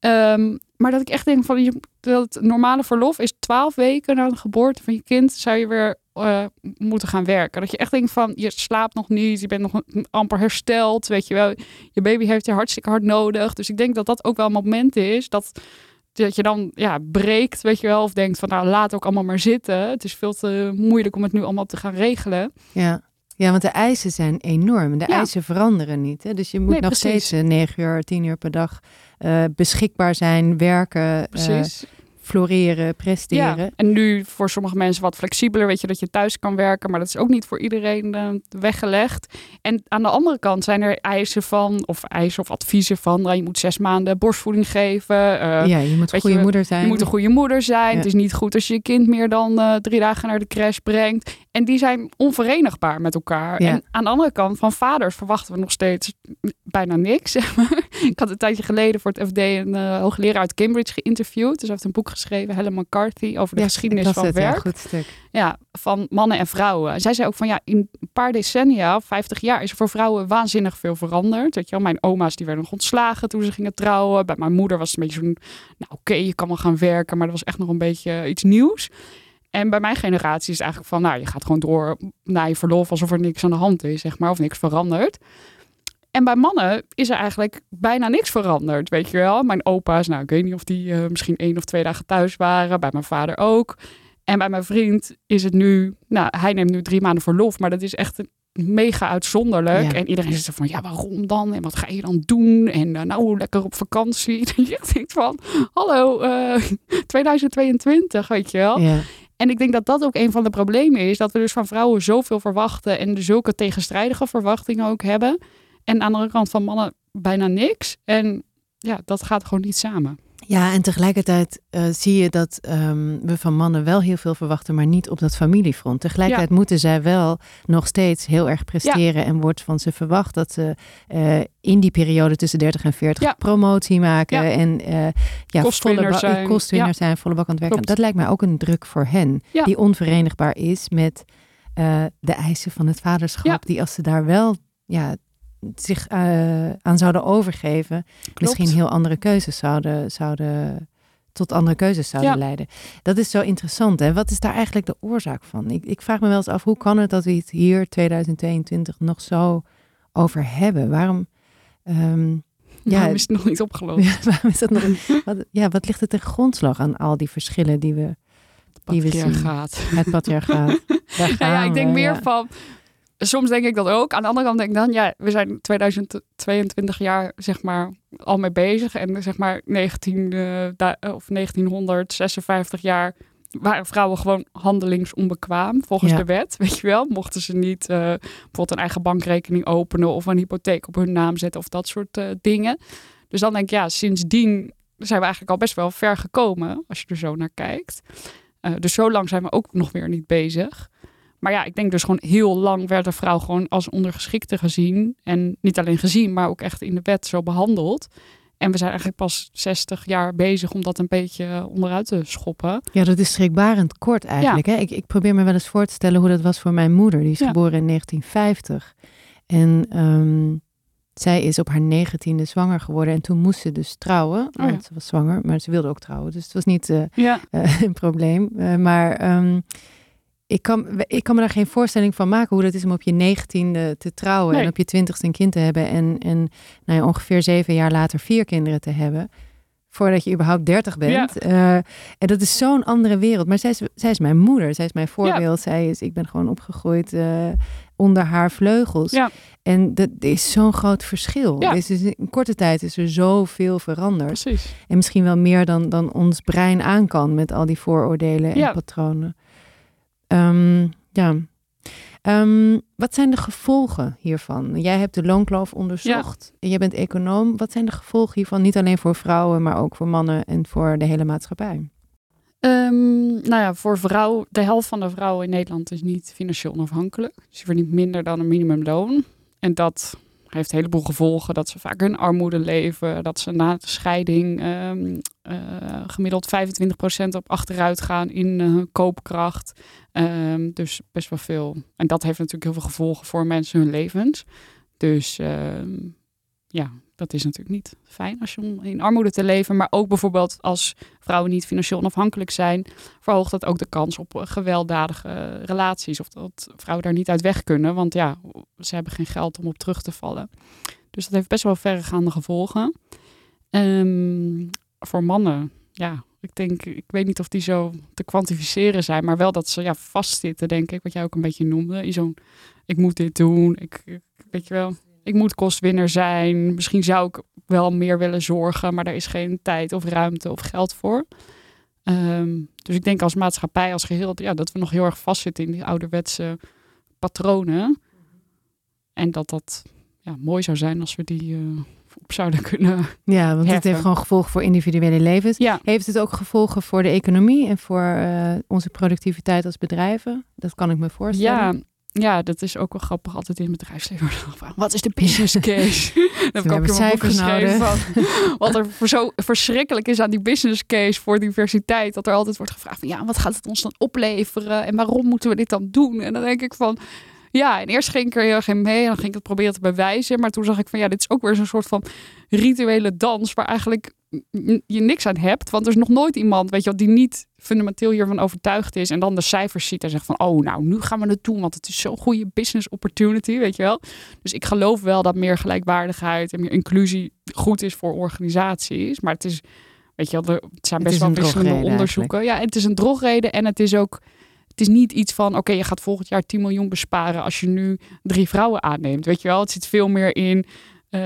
Ehm, maar dat ik echt denk van je, dat normale verlof is 12 weken na de geboorte van je kind zou je weer eh, moeten gaan werken. Dat je echt denkt van je slaapt nog niet, je bent nog amper hersteld, weet je wel. Je baby heeft je hartstikke hard nodig. Dus ik denk dat dat ook wel een moment is dat dat je dan ja, breekt, weet je wel, of denkt van nou laat ook allemaal maar zitten. Het is veel te moeilijk om het nu allemaal te gaan regelen. Ja. Ja, want de eisen zijn enorm. De Ja. eisen veranderen niet. Hè? Dus je moet Nee, nog precies. steeds eh, negen uur, tien uur per dag eh, beschikbaar zijn, werken, eh, Precies. Floreren, presteren. Ja, en nu voor sommige mensen wat flexibeler, weet je, dat je thuis kan werken, maar dat is ook niet voor iedereen eh, weggelegd. En aan de andere kant zijn er eisen van, of eisen of adviezen van, nou, je moet zes maanden borstvoeding geven. eh, ja, je moet een goede je, moeder zijn. Je moet een goede moeder zijn. Ja. Het is niet goed als je je kind meer dan eh, drie dagen naar de crash brengt. En die zijn onverenigbaar met elkaar. Ja. En aan de andere kant, van vaders verwachten we nog steeds bijna niks. Zeg <laughs> maar. Ik had een tijdje geleden voor het FD een hoogleraar uit Cambridge geïnterviewd. Dus hij heeft een boek geschreven, Helen McCarthy, over de Ja, geschiedenis van het, ja, werk. goed stuk. Ja, van mannen en vrouwen. Zij zei ook van ja, in een paar decennia, 50 jaar, is er voor vrouwen waanzinnig veel veranderd. Weet je wel, mijn oma's die werden nog ontslagen toen ze gingen trouwen. Bij mijn moeder was het een beetje zo'n, nou oké, je kan wel gaan werken, maar dat was echt nog een beetje iets nieuws. En bij mijn generatie is het eigenlijk van, nou, je gaat gewoon door naar je verlof alsof er niks aan de hand is, zeg maar, of niks verandert. En bij mannen is er eigenlijk bijna niks veranderd, weet je wel. Mijn opa's, nou, ik weet niet of die eh, misschien één of twee dagen thuis waren. Bij mijn vader ook. En bij mijn vriend is het nu, nou, hij neemt nu drie maanden verlof, maar dat is echt een mega uitzonderlijk. Ja. En iedereen zegt van, ja, waarom dan? En wat ga je dan doen? En eh, nou, lekker op vakantie. <laughs> Dat je denkt van, hallo, eh <laughs> 2022, weet je wel. Ja. En ik denk dat dat ook een van de problemen is. Dat we dus van vrouwen zoveel verwachten. En zulke tegenstrijdige verwachtingen ook hebben. En aan de andere kant van mannen bijna niks. En ja, dat gaat gewoon niet samen. Ja, en tegelijkertijd eh, zie je dat ehm, we van mannen wel heel veel verwachten, maar niet op dat familiefront. Tegelijkertijd moeten zij wel nog steeds heel erg presteren en wordt van ze verwacht dat ze eh, in die periode tussen 30 en 40 Ja. promotie maken en eh ja, Kostwinner volle zijn. kostwinner zijn, volle bak aan het werken. Klopt. Dat lijkt mij ook een druk voor hen, die onverenigbaar is met de eisen van het vaderschap, die als ze daar wel ja, zich eh, aan zouden overgeven, misschien heel andere keuzes zouden, zouden tot andere keuzes zouden Ja. leiden. Dat is zo interessant. Hè? Wat is daar eigenlijk de oorzaak van? Ik, ik vraag me wel eens af, hoe kan het dat we het hier 2022 nog zo over hebben? Waarom, ehm, ja, Waarom is het nog niet opgelost? ja, <laughs> waarom is dat nog? Wat, ja, wat ligt er ten grondslag aan al die verschillen die we, die we zien? gaat. Het patriarchaat. <laughs> Daar Nou ja, ik denk meer van. Soms denk ik dat ook. Aan de andere kant denk ik dan, ja, we zijn 2022 jaar zeg maar al mee bezig. En zeg maar 19, eh, of 1956 jaar waren vrouwen gewoon handelingsonbekwaam volgens Ja. de wet. <laughs> Weet je wel, mochten ze niet eh, bijvoorbeeld een eigen bankrekening openen of een hypotheek op hun naam zetten of dat soort eh, dingen. Dus dan denk ik, ja, sindsdien zijn we eigenlijk al best wel ver gekomen als je er zo naar kijkt. Dus zo lang zijn we ook nog weer niet bezig. Maar ja, ik denk dus gewoon heel lang werd de vrouw gewoon als ondergeschikte gezien. En niet alleen gezien, maar ook echt in de wet zo behandeld. En we zijn eigenlijk pas 60 jaar bezig om dat een beetje onderuit te schoppen. Ja, dat is schrikbarend kort eigenlijk. Hè? Ik, ik probeer me wel eens voor te stellen hoe dat was voor mijn moeder. Die is Ja. geboren in 1950. En ehm, zij is op haar negentiende zwanger geworden. En toen moest ze dus trouwen. ja. Want ze was zwanger, maar ze wilde ook trouwen. Dus het was niet eh, <laughs> eh, een probleem. Eh, maar ehm, ik, kan, ik kan me daar geen voorstelling van maken hoe dat is om op je negentiende te trouwen. Nee. En op je twintigste een kind te hebben. En, en nou ja, ongeveer zeven jaar later vier kinderen te hebben. Voordat je überhaupt dertig bent. Eh, en dat is zo'n andere wereld. Maar zij is, zij is mijn moeder. Zij is mijn voorbeeld. Zij is, ik ben gewoon opgegroeid eh, onder haar vleugels. En dat is zo'n groot verschil. Dus in korte tijd is er zoveel veranderd. precies. En misschien wel meer dan, dan ons brein aan kan met al die vooroordelen en Ja. patronen. Ehm, ja. Ehm, wat zijn de gevolgen hiervan? Jij hebt de loonkloof onderzocht. En jij bent econoom. Wat zijn de gevolgen hiervan? Niet alleen voor vrouwen, maar ook voor mannen en voor de hele maatschappij. Ehm, nou ja, voor vrouw, de helft van de vrouwen in Nederland is niet financieel onafhankelijk. Dus je verdient minder dan een minimumloon. En dat heeft een heleboel gevolgen. Dat ze vaak in armoede leven. Dat ze na de scheiding ehm, eh, gemiddeld 25% op achteruit gaan in eh, hun koopkracht. Ehm, dus best wel veel. En dat heeft natuurlijk heel veel gevolgen voor mensen hun levens. Dus ehm, ja, dat is natuurlijk niet fijn als je in armoede te leven. Maar ook bijvoorbeeld als vrouwen niet financieel onafhankelijk zijn, verhoogt dat ook de kans op eh, gewelddadige relaties. Of dat vrouwen daar niet uit weg kunnen. Want ja, ze hebben geen geld om op terug te vallen. Dus dat heeft best wel verregaande gevolgen. Ehm, voor mannen, ja, ik denk, ik weet niet of die zo te kwantificeren zijn, maar wel dat ze ja, vastzitten, denk ik, wat jij ook een beetje noemde. Zo'n, ik moet dit doen, ik- weet je wel, ik moet kostwinner zijn. Misschien zou ik wel meer willen zorgen, maar daar is geen tijd of ruimte of geld voor. Ehm, dus ik denk als maatschappij als geheel, ja, dat we nog heel erg vastzitten in die ouderwetse patronen. En dat dat ja, mooi zou zijn als we die eh, op zouden <laughs> kunnen. Ja, want het heeft gewoon gevolgen voor individuele levens. Ja, Heeft het ook gevolgen voor de economie en voor eh, onze productiviteit als bedrijven? Dat kan ik me voorstellen. ja, ja, dat is ook wel grappig. Altijd in het bedrijfsleven wordt gevraagd, Wat is de business case? <laughs> Dan heb ik ook geschreven van <laughs> wat er voor zo verschrikkelijk is aan die business case voor diversiteit. Dat er altijd wordt gevraagd van ja, wat gaat het ons dan opleveren? En waarom moeten we dit dan doen? En dan denk ik van ja, en eerst ging ik er heel erg in mee en dan ging ik het proberen te bewijzen. Maar toen zag ik van ja, dit is ook weer zo'n soort van rituele dans waar eigenlijk je niks aan hebt. Want er is nog nooit iemand, weet je wel, die niet fundamenteel hiervan overtuigd is en dan de cijfers ziet en zegt van oh, nou, nu gaan we het doen, want het is zo'n goede business opportunity, weet je wel. Dus ik geloof wel dat meer gelijkwaardigheid en meer inclusie goed is voor organisaties. Maar het is, weet je wel, er het zijn best wel drogreden onderzoeken. Ja, het is een drogreden en het is ook, het is niet iets van, oké, je gaat volgend jaar 10 miljoen besparen als je nu drie vrouwen aanneemt. Weet je wel, het zit veel meer in eh,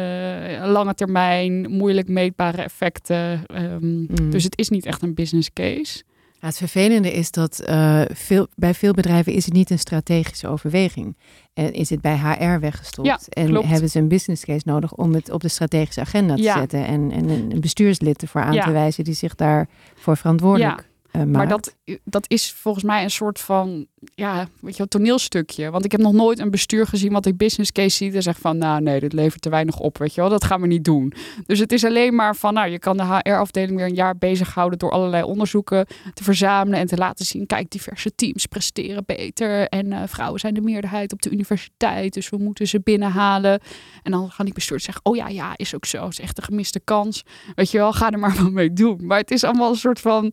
lange termijn, moeilijk meetbare effecten. Ehm, Mm. Dus het is niet echt een business case. Ja, het vervelende is dat eh, veel, bij veel bedrijven is het niet een strategische overweging. En is het bij HR weggestopt. Ja, en klopt. hebben ze een business case nodig om het op de strategische agenda te Ja. zetten. En, en een bestuurslid ervoor aan te wijzen die zich daarvoor verantwoordelijk eh. Maar dat, dat is volgens mij een soort van, ja, weet je wel, toneelstukje. Want ik heb nog nooit een bestuur gezien wat ik business case ziet en zegt van, nou nee, dit levert te weinig op, weet je wel, dat gaan we niet doen. Dus het is alleen maar van, nou, je kan de HR-afdeling weer een jaar bezighouden door allerlei onderzoeken te verzamelen en te laten zien, kijk, diverse teams presteren beter en eh, vrouwen zijn de meerderheid op de universiteit, dus we moeten ze binnenhalen. En dan gaan die bestuurders zeggen, oh ja, ja, is ook zo, is echt een gemiste kans. Weet je wel, ga er maar <laughs> wat mee doen. Maar het is allemaal een soort van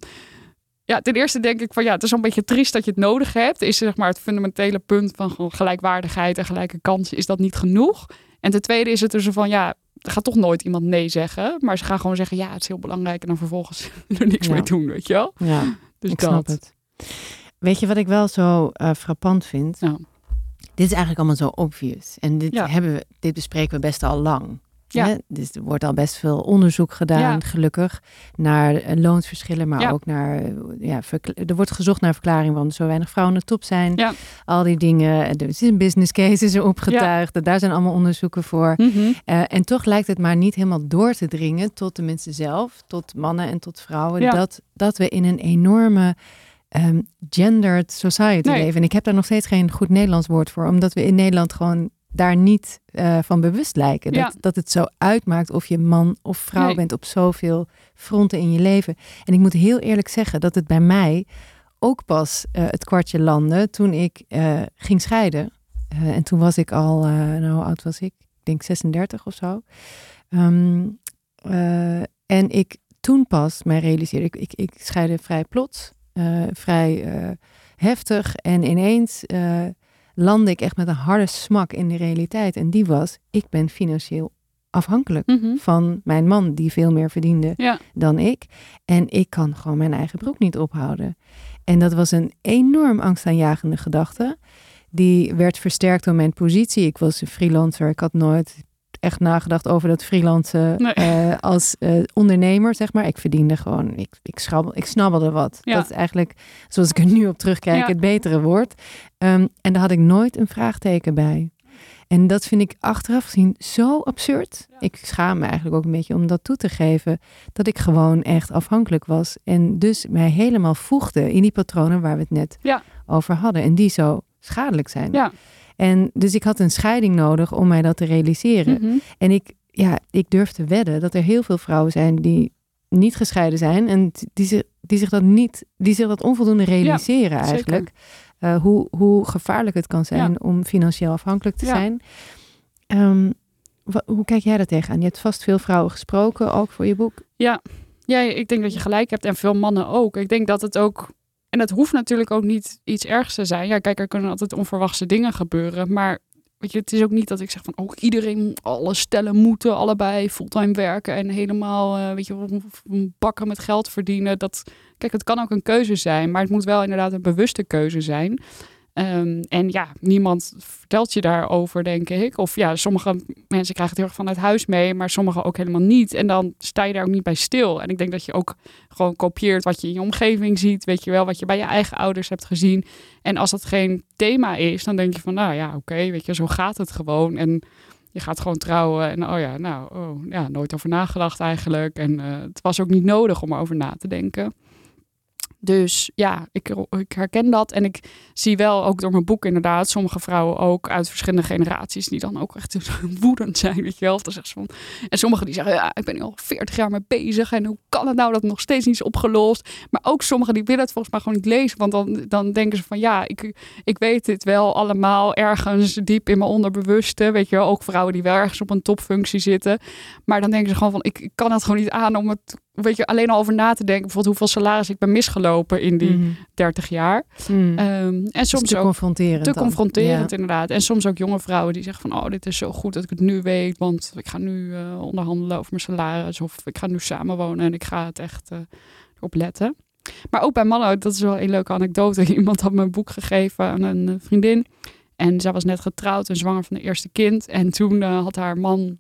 ja, ten eerste denk ik van ja, het is een beetje triest dat je het nodig hebt. Is zeg maar het fundamentele punt van gelijkwaardigheid en gelijke kansen, is dat niet genoeg? En ten tweede is het dus van ja, er gaat toch nooit iemand nee zeggen. Maar ze gaan gewoon zeggen ja, het is heel belangrijk en dan vervolgens <laughs> er niks Ja. mee doen, weet je wel? Ja, Dus ik dat. snap het. Weet je wat ik wel zo eh, frappant vind? Nou. Dit is eigenlijk allemaal zo obvious. En dit, Ja. hebben we, dit bespreken we best al lang. Ja. Hè? Dus er wordt al best veel onderzoek gedaan, Ja. gelukkig, naar eh, loonsverschillen, maar Ja. ook naar, eh, ja, er wordt gezocht naar verklaring waarom er zo weinig vrouwen de top zijn. Ja. Al die dingen. Er is een business case, is er opgetuigd. Daar zijn allemaal onderzoeken voor. Mhm. Eh, en toch lijkt het maar niet helemaal door te dringen tot de mensen zelf, tot mannen en tot vrouwen, dat, dat we in een enorme ehm, gendered society Nee. leven. En ik heb daar nog steeds geen goed Nederlands woord voor, omdat we in Nederland gewoon daar niet eh, van bewust lijken. Ja. Dat, dat het zo uitmaakt of je man of vrouw Nee. bent op zoveel fronten in je leven. En ik moet heel eerlijk zeggen dat het bij mij ook pas eh, het kwartje landde toen ik eh, ging scheiden. En toen was ik al, nou hoe oud was ik? Ik denk 36 of zo. Ehm, eh, en ik toen pas mij realiseerde, ik, ik, ik scheidde vrij plots, vrij heftig. En ineens landde ik echt met een harde smak in de realiteit. En die was, ik ben financieel afhankelijk Mhm. van mijn man die veel meer verdiende Ja. dan ik. En ik kan gewoon mijn eigen broek niet ophouden. En dat was een enorm angstaanjagende gedachte. Die werd versterkt door mijn positie. Ik was een freelancer. Ik had nooit echt nagedacht over dat freelancen Nee. eh, als eh, ondernemer, zeg maar. Ik verdiende gewoon, ik, ik, schrabbel, ik snabbelde wat. Ja. Dat is eigenlijk, zoals ik er nu op terugkijk, Ja. het betere woord. Ehm, en daar had ik nooit een vraagteken bij. En dat vind ik achteraf gezien zo absurd. Ik schaam me eigenlijk ook een beetje om dat toe te geven. Dat ik gewoon echt afhankelijk was. En dus mij helemaal voegde in die patronen waar we het net over hadden. En die zo schadelijk zijn. Ja. En dus ik had een scheiding nodig om mij dat te realiseren. Mhm. En ik, ja, ik durf te wedden dat er heel veel vrouwen zijn die niet gescheiden zijn. En die zich, die zich dat niet, die zich dat onvoldoende realiseren eigenlijk. Eh, hoe, hoe gevaarlijk het kan zijn Ja. om financieel afhankelijk te Ja. zijn. Ehm, hoe kijk jij daar tegenaan? Je hebt vast veel vrouwen gesproken, ook voor je boek. Ja, ik denk dat je gelijk hebt. En veel mannen ook. Ik denk dat het ook. En het hoeft natuurlijk ook niet iets ergs te zijn. Ja, kijk, er kunnen altijd onverwachte dingen gebeuren. Maar weet je, het is ook niet dat ik zeg van... Oh, iedereen, alle stellen moeten allebei fulltime werken... en helemaal, eh, weet je, bakken met geld verdienen. Dat, kijk, het kan ook een keuze zijn. Maar het moet wel inderdaad een bewuste keuze zijn. Ehm, en ja, niemand vertelt je daarover, denk ik. Of ja, sommige mensen krijgen het heel erg vanuit huis mee, maar sommige ook helemaal niet. En dan sta je daar ook niet bij stil. En ik denk dat je ook gewoon kopieert wat je in je omgeving ziet, weet je wel, wat je bij je eigen ouders hebt gezien. En als dat geen thema is, dan denk je van, nou ja, oké, weet je, zo gaat het gewoon. En je gaat gewoon trouwen en oh ja, nou, oh, ja, nooit over nagedacht eigenlijk. En eh, het was ook niet nodig om erover na te denken. Dus ja, ik, ik herken dat. En ik zie wel ook door mijn boek inderdaad sommige vrouwen ook uit verschillende generaties die dan ook echt <laughs> woedend zijn, weet je wel. Dan ze van, en sommigen die zeggen, ja, ik ben nu al 40 jaar mee bezig en hoe kan het nou dat het nog steeds niet is opgelost? Maar ook sommigen die willen het volgens mij gewoon niet lezen, want dan, dan denken ze van, ja, ik, ik weet dit wel allemaal ergens diep in mijn onderbewuste, weet je wel. Ook vrouwen die wel ergens op een topfunctie zitten. Maar dan denken ze gewoon van, ik, ik kan het gewoon niet aan om het weet je, alleen al over na te denken. Bijvoorbeeld hoeveel salaris ik ben misgelopen in die Mhm. 30 jaar. Mm. Ehm, en Dus soms te ook confronterend. te dan. confronterend Ja. inderdaad. En soms ook jonge vrouwen die zeggen van... oh, dit is zo goed dat ik het nu weet... want ik ga nu eh, onderhandelen over mijn salaris... of ik ga nu samenwonen en ik ga het echt eh, erop letten. Maar ook bij mannen, dat is wel een leuke anekdote. <laughs> Iemand had me een boek gegeven aan een eh, vriendin... en zij was net getrouwd en zwanger van de eerste kind... en toen had haar man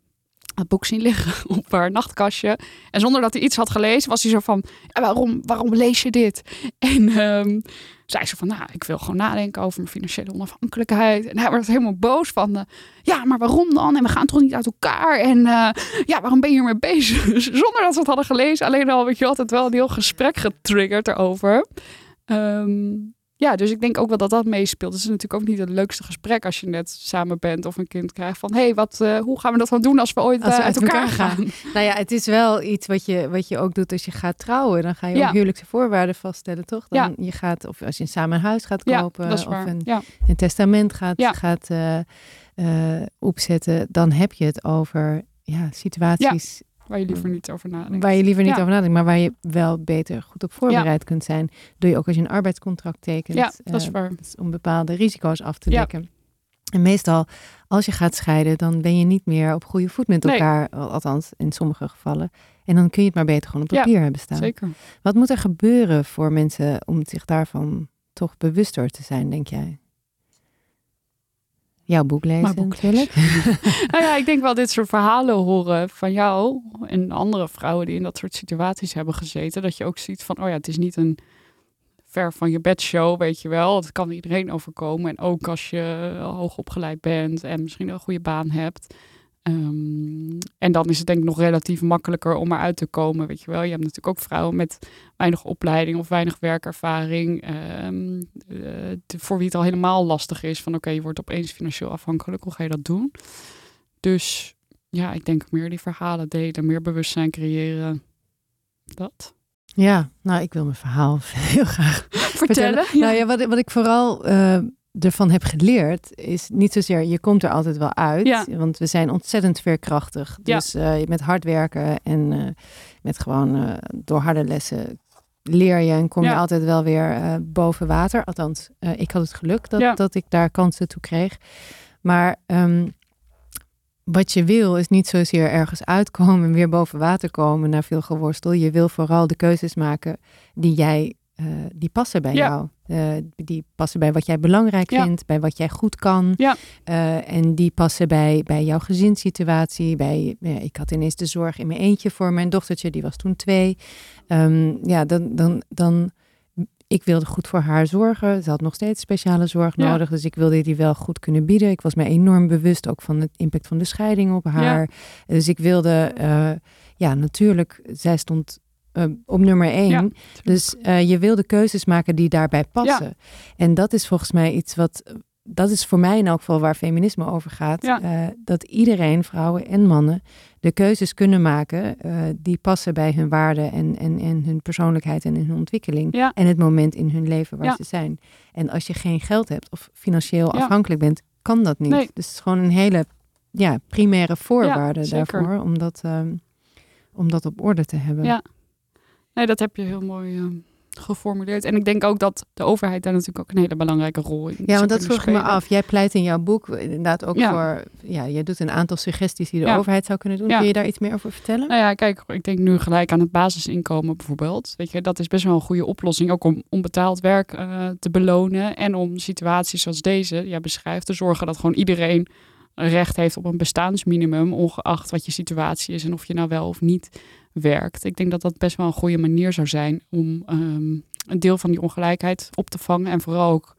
het boek zien liggen <laughs> op haar nachtkastje. En zonder dat hij iets had gelezen, was hij zo van: "Ja, waarom, waarom lees je dit? <laughs> En ehm, zei ze van: Nou, ik wil gewoon nadenken over mijn financiële onafhankelijkheid. En hij werd helemaal boos van: eh, Ja, maar waarom dan? En we gaan toch niet uit elkaar? En eh, ja, waarom ben je hiermee bezig? <laughs> zonder dat ze het hadden gelezen, alleen al, weet je, altijd wel een heel gesprek getriggerd erover. Ehm, ja, dus ik denk ook wel dat dat meespeelt. Het is natuurlijk ook niet het leukste gesprek als je net samen bent of een kind krijgt van... hé, hey, wat, eh, hoe gaan we dat dan doen als we ooit Als we eh, uit elkaar, elkaar gaan? gaan. <laughs> Nou ja, het is wel iets wat je, wat je ook doet als je gaat trouwen. Dan ga je Ja. ook huwelijkse voorwaarden vaststellen, toch? Dan Ja. je gaat, of als je samen een huis gaat kopen of een, een testament gaat, gaat eh, opzetten, dan heb je het over ja, situaties Waar je liever niet over nadenkt. waar je liever niet Ja. over nadenkt, maar waar je wel beter goed op voorbereid kunt zijn. Doe je ook als je een arbeidscontract tekent. Ja, dat is eh, waar. is om bepaalde risico's af te Ja. dekken. En meestal, als je gaat scheiden, dan ben je niet meer op goede voet met elkaar, al- althans in sommige gevallen. En dan kun je het maar beter gewoon op papier hebben staan. Zeker. Wat moet er gebeuren voor mensen om zich daarvan toch bewuster te zijn, denk jij? Jouw boek lezen Mijn boek natuurlijk. <laughs> nou ja, ik denk wel dit soort verhalen horen van jou en andere vrouwen die in dat soort situaties hebben gezeten. Dat je ook ziet van, oh ja, het is niet een ver van je bedshow, weet je wel. Het kan iedereen overkomen. En ook als je hoog opgeleid bent en misschien een goede baan hebt. Ehm, en dan is het denk ik nog relatief makkelijker om eruit te komen, weet je wel. Je hebt natuurlijk ook vrouwen met weinig opleiding of weinig werkervaring. ehm, eh, voor wie het al helemaal lastig is van oké, je wordt opeens financieel afhankelijk. Hoe ga je dat doen? Dus ja, ik denk meer die verhalen delen, meer bewustzijn creëren. Dat. Ja, nou, ik wil mijn verhaal <laughs> heel graag Vertellen? Nou ja, wat, ik- wat ik vooral eh, ervan heb geleerd, is niet zozeer je komt er altijd wel uit. Ja. Want we zijn ontzettend veerkrachtig. Ja. Dus eh, met hard werken en eh, met gewoon eh, door harde lessen leer je en kom je altijd wel weer boven water. Althans, ik had het geluk dat, dat ik daar kansen toe kreeg. Maar ehm, wat je wil is niet zozeer ergens uitkomen en weer boven water komen na veel geworstel. Je wil vooral de keuzes maken die jij eh, die passen bij Ja. jou. Eh, die passen bij wat jij belangrijk Ja. vindt, bij wat jij goed kan. Ja. Eh, en die passen bij, bij jouw gezinssituatie. Bij, ja, ik had ineens de zorg in mijn eentje voor mijn dochtertje, die was toen twee. Ehm, ja, dan, dan, dan, ik wilde goed voor haar zorgen. Ze had nog steeds speciale zorg nodig, dus ik wilde die wel goed kunnen bieden. Ik was me enorm bewust ook van het impact van de scheiding op haar. Dus ik wilde, ja, natuurlijk, zij stond eh, op nummer één. Ja, dus eh, je wil de keuzes maken die daarbij passen. En dat is volgens mij iets wat, dat is voor mij in elk geval waar feminisme over gaat. Ja. Eh, dat iedereen, vrouwen en mannen, de keuzes kunnen maken eh, die passen bij hun waarden en, en, en hun persoonlijkheid en hun ontwikkeling. En het moment in hun leven waar ze zijn. En als je geen geld hebt of financieel afhankelijk bent, kan dat niet. Nee. Dus het is gewoon een hele ja, primaire voorwaarde daarvoor om dat, ehm, om dat op orde te hebben. Ja. Nee, dat heb je heel mooi ehm, geformuleerd. En ik denk ook dat de overheid daar natuurlijk ook een hele belangrijke rol in Ja, want dat vroeg ik me af. Jij pleit in jouw boek inderdaad ook Ja. voor... Ja, jij doet een aantal suggesties die de Ja. overheid zou kunnen doen. Ja. Kun je daar iets meer over vertellen? Nou ja, kijk, ik denk nu gelijk aan het basisinkomen bijvoorbeeld. Weet je, dat is best wel een goede oplossing. Ook om onbetaald werk eh, te belonen. En om situaties zoals deze, jij beschrijft, te zorgen dat gewoon iedereen recht heeft op een bestaansminimum. Ongeacht wat je situatie is en of je nou wel of niet werkt. Ik denk dat dat best wel een goede manier zou zijn om ehm, een deel van die ongelijkheid op te vangen. En vooral ook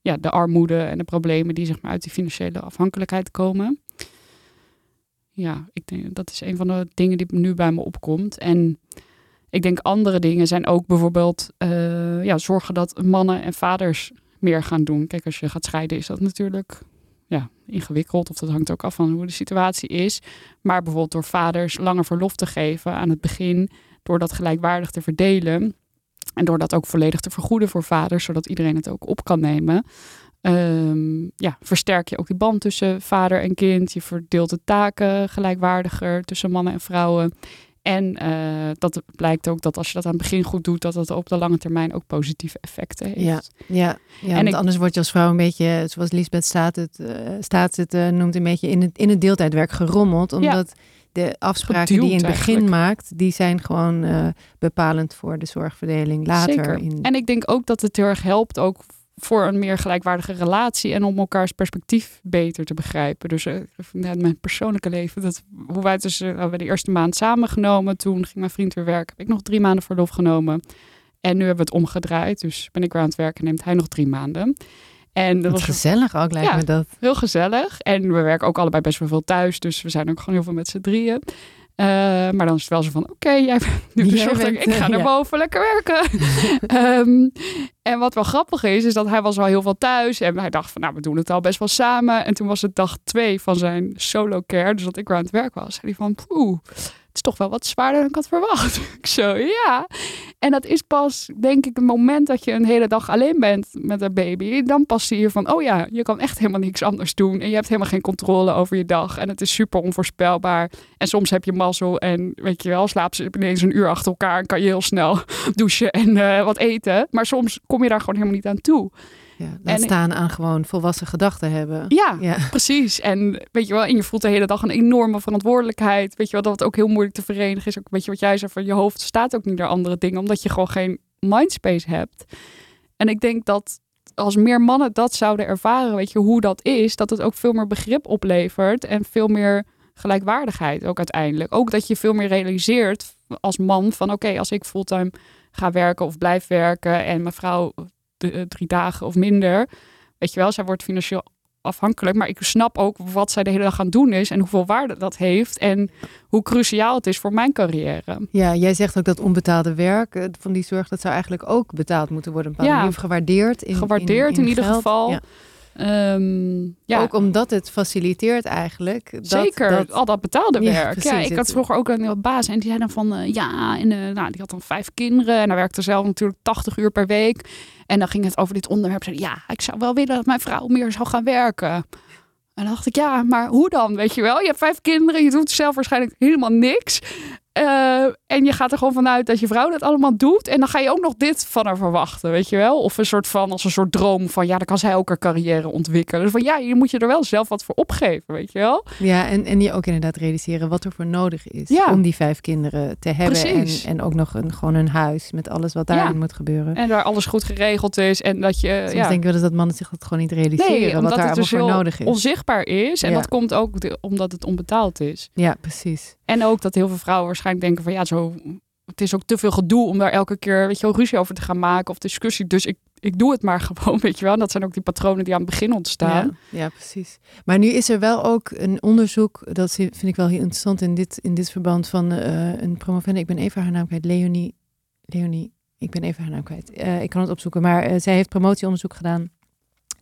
ja, de armoede en de problemen die zeg maar, uit die financiële afhankelijkheid komen. Ja, ik denk dat is een van de dingen die nu bij me opkomt. En ik denk andere dingen zijn ook bijvoorbeeld eh, ja, zorgen dat mannen en vaders meer gaan doen. Kijk, als je gaat scheiden is dat natuurlijk ja, ingewikkeld. Of dat hangt ook af van hoe de situatie is. Maar bijvoorbeeld door vaders langer verlof te geven aan het begin. Door dat gelijkwaardig te verdelen. En door dat ook volledig te vergoeden voor vaders. Zodat iedereen het ook op kan nemen. Ehm, ja, versterk je ook die band tussen vader en kind. Je verdeelt de taken gelijkwaardiger tussen mannen en vrouwen. En eh, dat blijkt ook dat als je dat aan het begin goed doet, dat dat op de lange termijn ook positieve effecten heeft. Ja, ja, ja En want ik- anders word je als vrouw een beetje, zoals Lisbeth staat het, eh, staat het eh, noemt, een beetje in het, in het deeltijdwerk gerommeld. Omdat de afspraken die je in het begin eigenlijk. maakt, die zijn gewoon bepalend voor de zorgverdeling later. Zeker. In, En ik denk ook dat het heel erg helpt ook voor een meer gelijkwaardige relatie en om elkaars perspectief beter te begrijpen. Dus vanuit mijn persoonlijke leven, dat, hoe wij dus, eh, hebben we de eerste maand samengenomen. Toen ging mijn vriend weer werken, heb ik nog drie maanden verlof genomen. En nu hebben we het omgedraaid, dus ben ik weer aan het werken, neemt hij nog drie maanden. En dat Wat was gezellig ook, lijkt Ja. me dat. heel gezellig. En we werken ook allebei best wel veel thuis. Dus we zijn ook gewoon heel veel met z'n drieën. Eh, maar dan is het wel zo van, oké, jij Jij bezorgd. bent, ik ga eh, naar ja. boven lekker werken. <laughs> Ehm, en wat wel grappig is, is dat hij was al heel veel thuis. En hij dacht van, nou, we doen het al best wel samen. En toen was het dag twee van zijn solo care. Dus dat ik weer aan het werk was. Zei hij van, poeh, is toch wel wat zwaarder dan ik had verwacht. <laughs> ik zo, ja. En dat is pas, denk ik, het moment dat je een hele dag alleen bent met een baby. Dan pas zie je van, oh ja, je kan echt helemaal niks anders doen. En je hebt helemaal geen controle over je dag. En het is super onvoorspelbaar. En soms heb je mazzel en weet je wel, slaap ze ineens een uur achter elkaar. En kan je heel snel <laughs> douchen en eh, wat eten. Maar soms kom je daar gewoon helemaal niet aan toe. Ja, En- staan aan gewoon volwassen gedachten hebben. Ja, Ja. precies. En weet je wel, en je voelt de hele dag een enorme verantwoordelijkheid. Weet je wel, dat het ook heel moeilijk te verenigen is. Ook, weet je wat jij zei, van je hoofd staat ook niet naar andere dingen. Omdat je gewoon geen mindspace hebt. En ik denk dat als meer mannen dat zouden ervaren, weet je, hoe dat is. Dat het ook veel meer begrip oplevert. En veel meer gelijkwaardigheid ook uiteindelijk. Ook dat je veel meer realiseert als man van oké, als ik fulltime ga werken of blijf werken. En mijn vrouw drie dagen of minder. Weet je wel, zij wordt financieel afhankelijk. Maar ik snap ook wat zij de hele dag aan het doen is. En hoeveel waarde dat heeft. En hoe cruciaal het is voor mijn carrière. Ja, jij zegt ook dat onbetaalde werk eh, van die zorg, dat zou eigenlijk ook betaald moeten worden. Ja. manier, gewaardeerd. In, Gewaardeerd in, ieder geld. geval. Ja. Ehm, ja, Ook omdat het faciliteert eigenlijk. Dat, Zeker, dat- al dat betaalde Ja, werk. Ja, ik had vroeger ook een baas en die zei dan van eh, ja, en, nou, die had dan vijf kinderen en hij werkte zelf natuurlijk 80 uur per week. En dan ging het over dit onderwerp. Zei, ja, ik zou wel willen dat mijn vrouw meer zou gaan werken. En dan dacht ik, ja, maar hoe dan? Weet je wel, je hebt vijf kinderen, je doet zelf waarschijnlijk helemaal niks. Eh, en je gaat er gewoon vanuit dat je vrouw dat allemaal doet. En dan ga je ook nog dit van haar verwachten, weet je wel? Of een soort van, als een soort droom van, ja, dan kan zij ook haar carrière ontwikkelen. Dus van, ja, je moet je er wel zelf wat voor opgeven, weet je wel? Ja, en, en je ook inderdaad realiseren wat er voor nodig is Ja. om die vijf kinderen te hebben. En, Precies. en ook nog een, gewoon een huis met alles wat daarin Ja. moet gebeuren. En daar alles goed geregeld is. En dat je, Soms ja, denk ik wel eens dat mannen zich dat gewoon niet realiseren. nee, wat omdat daar allemaal dus voor nodig is. onzichtbaar is. En dat komt ook omdat het onbetaald is. Ja, precies. En ook dat heel veel vrouwen waarschijnlijk denken van ja, zo, het is ook te veel gedoe om daar elke keer weet je, wel, ruzie over te gaan maken of discussie. Dus ik, ik doe het maar <laughs> gewoon, weet je wel. En dat zijn ook die patronen die aan het begin ontstaan. Ja, ja, precies. Maar nu is er wel ook een onderzoek, dat vind ik wel heel interessant in dit, in dit verband van eh, een promovende. Ik ben even haar naam kwijt, Leonie. Leonie, ik ben even haar naam kwijt. Eh, ik kan het opzoeken, maar eh, zij heeft promotieonderzoek gedaan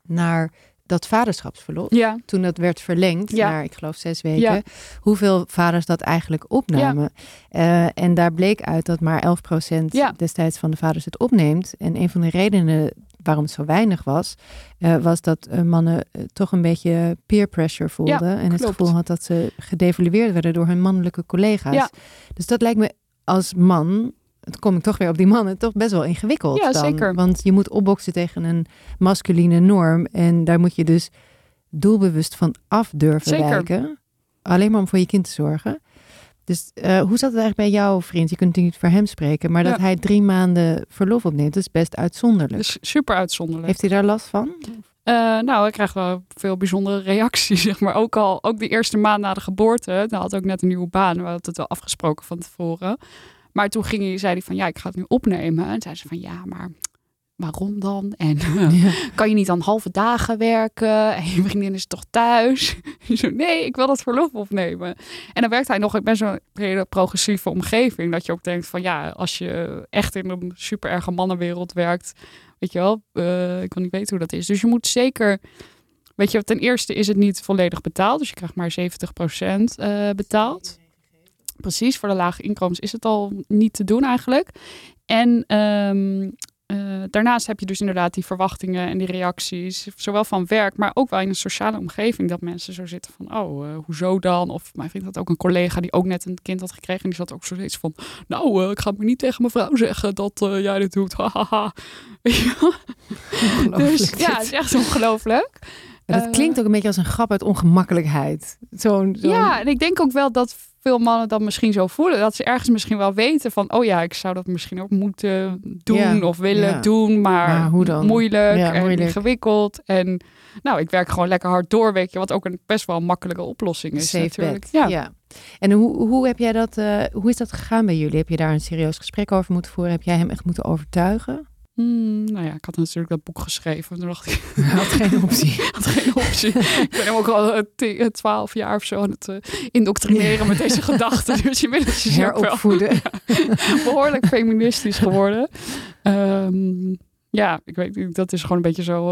naar dat vaderschapsverlof. Ja, Toen dat werd verlengd Ja. naar, ik geloof, zes weken. Ja. Hoeveel vaders dat eigenlijk opnamen. Eh, en daar bleek uit dat maar 11% Ja. destijds van de vaders het opneemt. En een van de redenen waarom het zo weinig was, eh, was dat eh, mannen toch een beetje peer pressure voelden. en het gevoel had dat ze gedevalueerd werden door hun mannelijke collega's. Ja. Dus dat lijkt me als man, dan kom ik toch weer op die mannen, toch best wel ingewikkeld. Ja, dan. zeker. Want je moet opboksen tegen een masculine norm. En daar moet je dus doelbewust van af durven Zeker. wijken. Alleen maar om voor je kind te zorgen. Dus eh, hoe zat het eigenlijk bij jouw vriend? Je kunt niet voor hem spreken, maar dat hij drie maanden verlof opneemt, dat is best uitzonderlijk. Dus super uitzonderlijk. Heeft hij daar last van? Eh, nou, ik krijg wel veel bijzondere reacties, <laughs> zeg maar. Ook al, ook de eerste maand na de geboorte, dan had ook net een nieuwe baan. We hadden het wel afgesproken van tevoren. Maar toen ging hij, zei hij van, ja, ik ga het nu opnemen. En zei ze van, ja, maar waarom dan? En <laughs> kan je niet dan halve dagen werken? En je vriendin is toch thuis? <laughs> Ik zo, nee, ik wil dat verlof opnemen. En dan werkt hij nog best wel een hele progressieve omgeving. Dat je ook denkt van, ja, als je echt in een super erge mannenwereld werkt, weet je wel, eh, ik wil niet weten hoe dat is. Dus je moet zeker, weet je, ten eerste is het niet volledig betaald. Dus je krijgt maar 70% eh betaald. Precies, voor de lage inkomens is het al niet te doen eigenlijk. En ehm, eh, daarnaast heb je dus inderdaad die verwachtingen en die reacties, zowel van werk, maar ook wel in een sociale omgeving, dat mensen zo zitten van, oh, eh, hoezo dan? Of mijn vriend had ook een collega die ook net een kind had gekregen en die zat ook zoiets van, nou, eh, ik ga het maar niet tegen mijn vrouw zeggen dat jij dit doet, hahaha. <laughs> Dus ja, het is echt ongelooflijk. Eh, klinkt ook een beetje als een grap uit ongemakkelijkheid. Zo'n, zo'n- Ja, en ik denk ook wel dat veel mannen dat misschien zo voelen. Dat ze ergens misschien wel weten van... oh ja, ik zou dat misschien ook moeten doen of willen ja. doen. Maar, Maar hoe dan? moeilijk Ja, en moeilijk. ingewikkeld. En nou, ik werk gewoon lekker hard door, weet je. Wat ook een best wel makkelijke oplossing is Safe natuurlijk. Ja. En hoe, hoe heb jij dat, eh, hoe is dat gegaan bij jullie? Heb je daar een serieus gesprek over moeten voeren? Heb jij hem echt moeten overtuigen? Hmm, nou ja, ik had natuurlijk dat boek geschreven. Toen dacht ik, <laughs> had geen optie. ik <laughs> had geen optie. ik ben hem ook al eh, eh, twaalf jaar of zo aan het eh, indoctrineren met deze gedachten. Dus ook wel Heropvoeden. <laughs> behoorlijk feministisch geworden. Ehm, ja, ik weet niet, dat is gewoon een beetje zo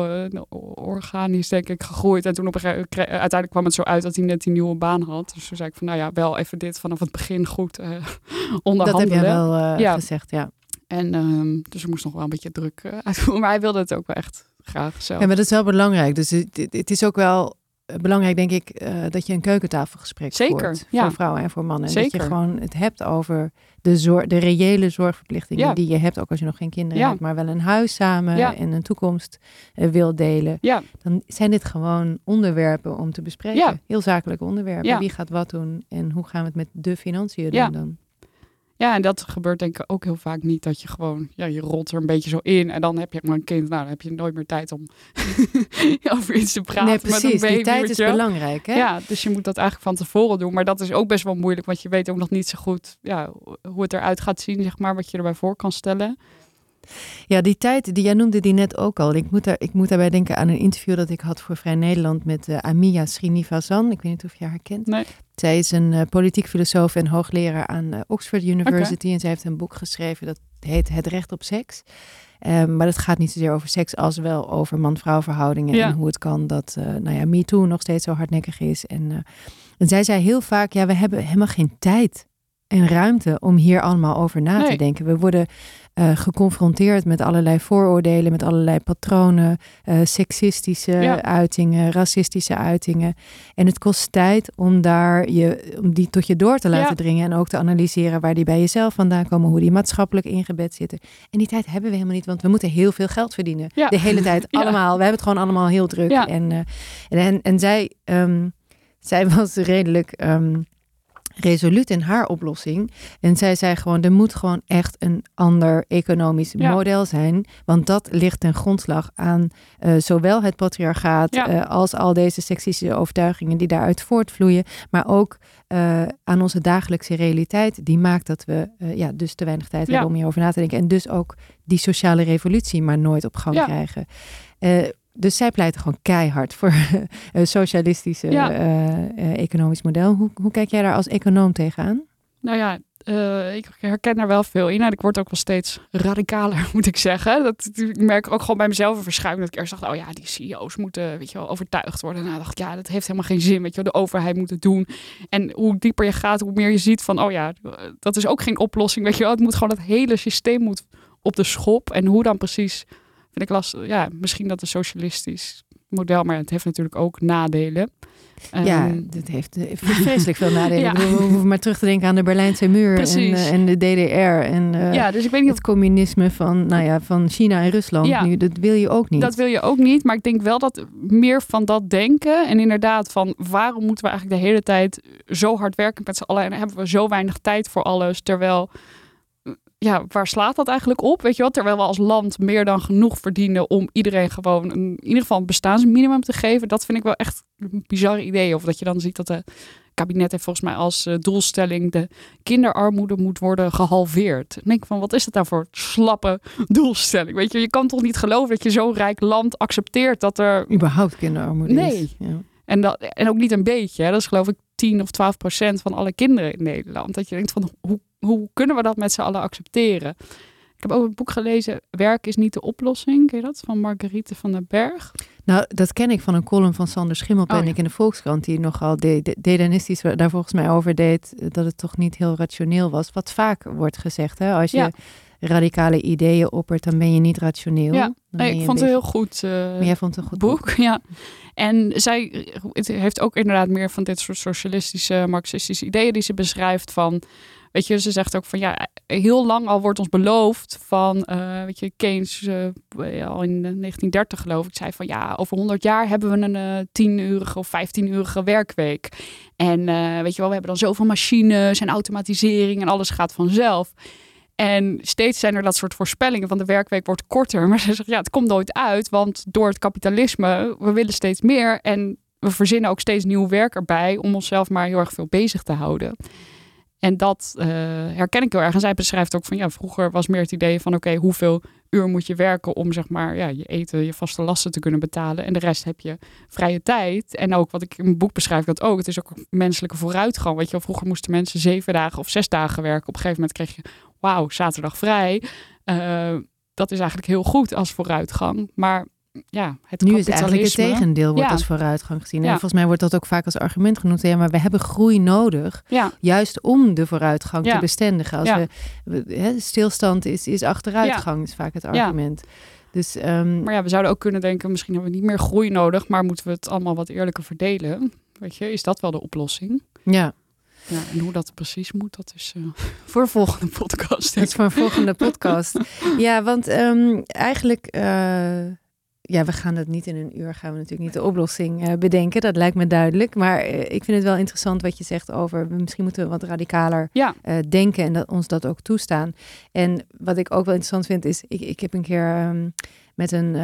organisch, denk ik, gegroeid. En toen op een gegeven moment, uiteindelijk kwam het zo uit dat hij net die nieuwe baan had. Dus toen zei ik van, nou ja, wel even dit vanaf het begin goed eh Dat onderhandelen. heb jij wel Ja. gezegd, ja. En um, dus er moest nog wel een beetje druk <laughs> uh, uitvoeren. Maar hij wilde het ook wel echt graag zelf. Ja, maar dat is wel belangrijk. Dus het, is ook wel eh, belangrijk, denk ik, uh, dat je een keukentafelgesprek Zeker, voert. ja. Voor vrouwen en voor mannen. En Zeker. Dat je gewoon het hebt over de, zor de reële zorgverplichtingen Ja. die je hebt. Ook als je nog geen kinderen Ja. hebt, maar wel een huis samen en een toekomst uh, wil delen. Ja, Dan zijn dit gewoon onderwerpen om te bespreken. Heel zakelijke onderwerpen. Wie gaat wat doen en hoe gaan we het met de financiën doen dan? Ja, en dat gebeurt denk ik ook heel vaak niet. Dat je gewoon, ja, je rolt er een beetje zo in. En dan heb je maar een kind. Nou, dan heb je nooit meer tijd om <laughs> over iets te praten nee, met precies. een baby. Die tijd is je belangrijk. Hè? Ja, dus je moet dat eigenlijk van tevoren doen. Maar dat is ook best wel moeilijk, want je weet ook nog niet zo goed ja, hoe het eruit gaat zien, zeg maar, wat je erbij voor kan stellen. Ja, die tijd, die jij noemde die net ook al. Ik moet, daar, ik moet daarbij denken aan een interview dat ik had voor Vrij Nederland met uh, Amia Srinivasan. Ik weet niet of je haar kent. Nee. Zij is een uh, politiek filosoof en hoogleraar aan uh, Oxford University. Okay. En zij heeft een boek geschreven dat heet Het Recht op Seks. Um, maar het gaat niet zozeer over seks als wel over man-vrouw verhoudingen. Ja. En hoe het kan dat, uh, nou ja, MeToo nog steeds zo hardnekkig is. En, en zij zei heel vaak, ja, we hebben helemaal geen tijd en ruimte om hier allemaal over na Nee. te denken. We worden uh, geconfronteerd met allerlei vooroordelen, met allerlei patronen, uh, seksistische Ja. uitingen, racistische uitingen. En het kost tijd om, daar je, om die tot je door te laten Ja. dringen en ook te analyseren waar die bij jezelf vandaan komen, hoe die maatschappelijk ingebed zitten. En die tijd hebben we helemaal niet, want we moeten heel veel geld verdienen. Ja. De hele tijd <laughs> allemaal. We hebben het gewoon allemaal heel druk. En, uh, en, en, en zij, um, zij was redelijk. Um, resoluut in haar oplossing. En zij zei gewoon, er moet gewoon echt een ander economisch Ja. model zijn. Want dat ligt ten grondslag aan uh, zowel het patriarchaat Ja. uh, als al deze seksistische overtuigingen die daaruit voortvloeien. Maar ook uh, aan onze dagelijkse realiteit. Die maakt dat we ja, dus te weinig tijd Ja. hebben om hierover na te denken. En dus ook die sociale revolutie maar nooit op gang krijgen. Dus zij pleiten gewoon keihard voor <laughs> een socialistische Ja. uh, economisch model. Hoe, hoe kijk jij daar als econoom tegenaan? Nou ja, uh, ik herken daar wel veel in. En ik word ook wel steeds radicaler, <laughs> moet ik zeggen. Dat, ik merk ook gewoon bij mezelf een verschuiving. Dat ik eerst dacht, oh ja, die CEO's moeten weet je wel, overtuigd worden. Nou, dacht ik, ja, dat heeft helemaal geen zin. Weet je wel, de overheid moet het doen. En hoe dieper je gaat, hoe meer je ziet van, oh ja, dat is ook geen oplossing. Weet je wel, het moet gewoon het hele systeem moet op de schop. En hoe dan precies vind ik lastig. Ja, misschien dat een socialistisch model, maar het heeft natuurlijk ook nadelen. Ja, Ehm, heeft eh, vreselijk veel nadelen. <laughs> Ja. We hoeven maar terug te denken aan de Berlijnse muur en, eh, en de DDR en eh, ja, dus ik weet niet of het communisme van, nou ja, van China en Rusland. Ja. Nu, dat wil je ook niet. Dat wil je ook niet, maar ik denk wel dat meer van dat denken en inderdaad van waarom moeten we eigenlijk de hele tijd zo hard werken met z'n allen en hebben we zo weinig tijd voor alles, terwijl ja, waar slaat dat eigenlijk op? Weet je wat? Terwijl we als land meer dan genoeg verdienen om iedereen gewoon een, in ieder geval een bestaansminimum te geven. Dat vind ik wel echt een bizar idee. Of dat je dan ziet dat de kabinet heeft volgens mij als eh, doelstelling de kinderarmoede moet worden gehalveerd. Denk van, wat is het nou voor slappe doelstelling? Weet je, je kan toch niet geloven dat je zo'n rijk land accepteert dat er... Überhaupt kinderarmoede Nee. is. Ja. En, dat, en ook niet een beetje. Hè? Dat is geloof ik 10 of 12 procent van alle kinderen in Nederland. Dat je denkt van, hoe, hoe kunnen we dat met z'n allen accepteren? Ik heb ook een boek gelezen, Werk is niet de oplossing. Ken je dat? Van Marguerite van den Berg. Nou, dat ken ik van een column van Sander Schimmelpenninck Oh, ja. in de Volkskrant, die nogal de, de, dedanistisch daar volgens mij over deed, eh, dat het toch niet heel rationeel was. Wat vaak wordt gezegd, hè? als je Ja. radicale ideeën oppert, dan ben je niet rationeel. Ja. Nee, ik vond het heel goed eh, Maar jij vond het een goed boek. Ja. En zij het heeft ook inderdaad meer van dit soort socialistische, marxistische ideeën die ze beschrijft van. Weet je, ze zegt ook van ja, heel lang al wordt ons beloofd van, eh, weet je, Keynes eh, al in 1930 geloof ik, zei van ja, over 100 jaar hebben we een eh 10-urige of 15-urige werkweek. En eh, weet je wel, we hebben dan zoveel machines en automatisering en alles gaat vanzelf. En steeds zijn er dat soort voorspellingen van de werkweek wordt korter. <laughs> Maar ze zegt ja, het komt nooit uit, want door het kapitalisme, we willen steeds meer en we verzinnen ook steeds nieuw werk erbij om onszelf maar heel erg veel bezig te houden. En dat eh, herken ik heel erg. En zij beschrijft ook van ja, vroeger was meer het idee van oké, hoeveel uur moet je werken om zeg maar ja, je eten, je vaste lasten te kunnen betalen. En de rest heb je vrije tijd. En ook wat ik in mijn boek beschrijf dat ook. Het is ook menselijke vooruitgang. Weet je vroeger moesten mensen zeven dagen of zes dagen werken. Op een gegeven moment kreeg je wauw, zaterdag vrij. Eh, dat is eigenlijk heel goed als vooruitgang. Maar ja, het Nu is eigenlijk het tegendeel wordt Ja. als vooruitgang gezien. En Ja. volgens mij wordt dat ook vaak als argument genoemd. Ja, maar we hebben groei nodig, Ja, juist om de vooruitgang te bestendigen. Als Ja. we, we- hè, stilstand is, is achteruitgang, is vaak het argument. Dus ehm, maar ja, we zouden ook kunnen denken, misschien hebben we niet meer groei nodig, maar moeten we het allemaal wat eerlijker verdelen? Weet je, is dat wel de oplossing? ja, Ja, en hoe dat precies moet, dat is eh, <laughs> voor de volgende podcast. dat is voor een volgende podcast. <laughs> Ja, want ehm, eigenlijk, eh, ja, we gaan dat niet in een uur, gaan we natuurlijk niet de oplossing eh, bedenken. Dat lijkt me duidelijk. Maar eh, ik vind het wel interessant wat je zegt over, misschien moeten we wat radicaler Ja, eh, denken en dat ons dat ook toestaan. En wat ik ook wel interessant vind is, ik, ik heb een keer ehm, met een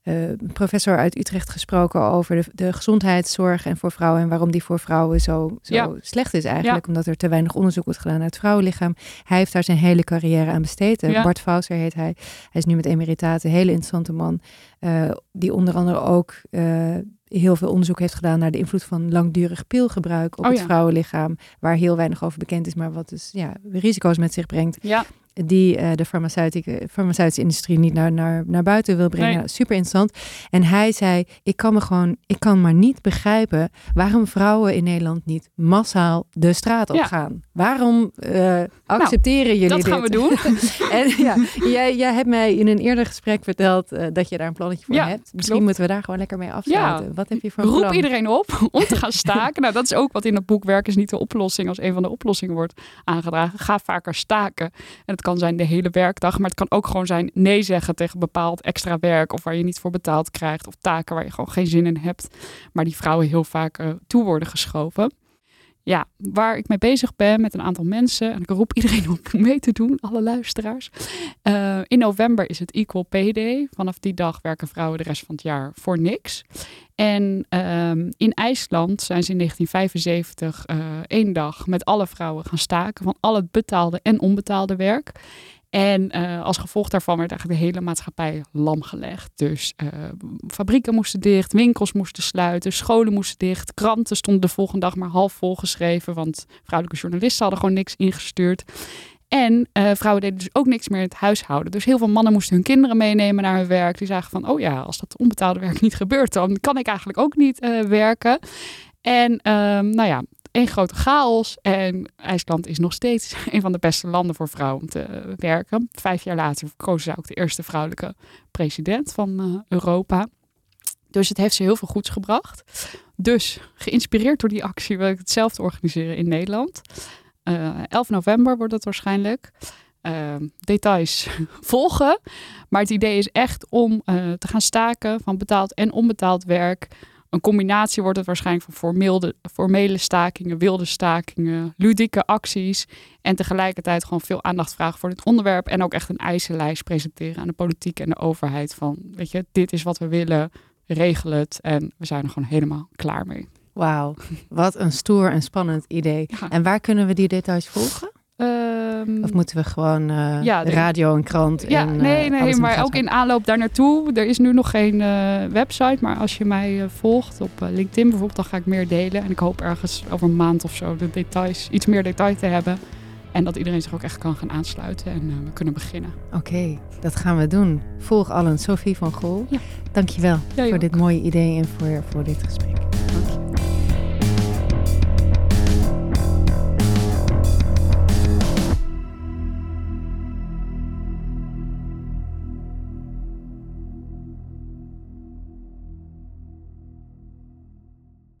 eh, professor uit Utrecht gesproken over de, de gezondheidszorg en voor vrouwen en waarom die voor vrouwen zo, zo Ja. slecht is eigenlijk, omdat er te weinig onderzoek wordt gedaan naar het vrouwenlichaam. Hij heeft daar zijn hele carrière aan besteed. Ja. Bart Fauser heet hij. Hij is nu met emeritaat, een hele interessante man, eh, die onder andere ook eh, heel veel onderzoek heeft gedaan naar de invloed van langdurig pilgebruik op Oh het vrouwenlichaam, waar heel weinig over bekend is, maar wat dus ja, risico's met zich brengt, ja, die eh, de farmaceutische, farmaceutische industrie niet naar, naar, naar buiten wil brengen. Nee. Nou, super interessant. En hij zei, ik kan me gewoon, ik kan maar niet begrijpen waarom vrouwen in Nederland niet massaal de straat op Ja. gaan. Waarom eh, accepteren jullie dat dit? gaan we doen. <laughs> En ja, jij, jij hebt mij in een eerder gesprek verteld eh, dat je daar een plannetje voor Ja, hebt. Misschien klopt. moeten we daar gewoon lekker mee afsluiten. Ja. Wat heb je voor een Roep plan? iedereen op <laughs> om te gaan staken. nou, dat is ook wat in het boek Werk is niet de oplossing als een van de oplossingen wordt aangedragen. Ga vaker staken. En het kan zijn de hele werkdag, maar het kan ook gewoon zijn nee zeggen tegen bepaald extra werk of waar je niet voor betaald krijgt of taken waar je gewoon geen zin in hebt, maar die vrouwen heel vaak eh, toe worden geschoven. Ja, waar ik mee bezig ben met een aantal mensen, en ik roep iedereen op mee te doen, alle luisteraars. Eh, in november is het Equal Pay Day. Vanaf die dag werken vrouwen de rest van het jaar voor niks. En ehm, in IJsland zijn ze in 1975 eh, één dag met alle vrouwen gaan staken van al het betaalde en onbetaalde werk. En eh, als gevolg daarvan werd eigenlijk de hele maatschappij lam gelegd. Dus eh, fabrieken moesten dicht, winkels moesten sluiten, scholen moesten dicht. Kranten stonden de volgende dag maar half vol geschreven, want vrouwelijke journalisten hadden gewoon niks ingestuurd. En eh, vrouwen deden dus ook niks meer in het huishouden. Dus heel veel mannen moesten hun kinderen meenemen naar hun werk. Die zagen van, oh ja, als dat onbetaalde werk niet gebeurt, dan kan ik eigenlijk ook niet werken. En ehm, nou ja, één grote chaos. En IJsland is nog steeds <laughs> een van de beste landen voor vrouwen om te werken. Vijf jaar later kozen zij ook de eerste vrouwelijke president van uh, Europa. Dus het heeft ze heel veel goeds gebracht. Dus geïnspireerd door die actie wil ik hetzelfde organiseren in Nederland. Uh, 11 november wordt het waarschijnlijk. Uh, details <laughs> volgen. Maar het idee is echt om uh, te gaan staken van betaald en onbetaald werk. Een combinatie wordt het waarschijnlijk van formele, formele stakingen, wilde stakingen, ludieke acties. En tegelijkertijd gewoon veel aandacht vragen voor dit onderwerp. En ook echt een eisenlijst presenteren aan de politiek en de overheid. Van, weet je, dit is wat we willen, regel het. En we zijn er gewoon helemaal klaar mee. Wauw, wat een stoer en spannend idee. Ja. En waar kunnen we die details volgen? Um, of moeten we gewoon uh, ja, de radio en krant? Ja, en, nee, uh, nee, maar ook in aanloop daar naartoe. Er is nu nog geen uh, website, maar als je mij volgt op LinkedIn bijvoorbeeld, dan ga ik meer delen. En ik hoop ergens over een maand of zo de details, iets meer detail te hebben. En dat iedereen zich ook echt kan gaan aansluiten en we kunnen beginnen. Oké, okay, dat gaan we doen. Volg allen Sophie van Gol. Ja. Dankjewel Jij voor ook. dit mooie idee en voor, voor dit gesprek.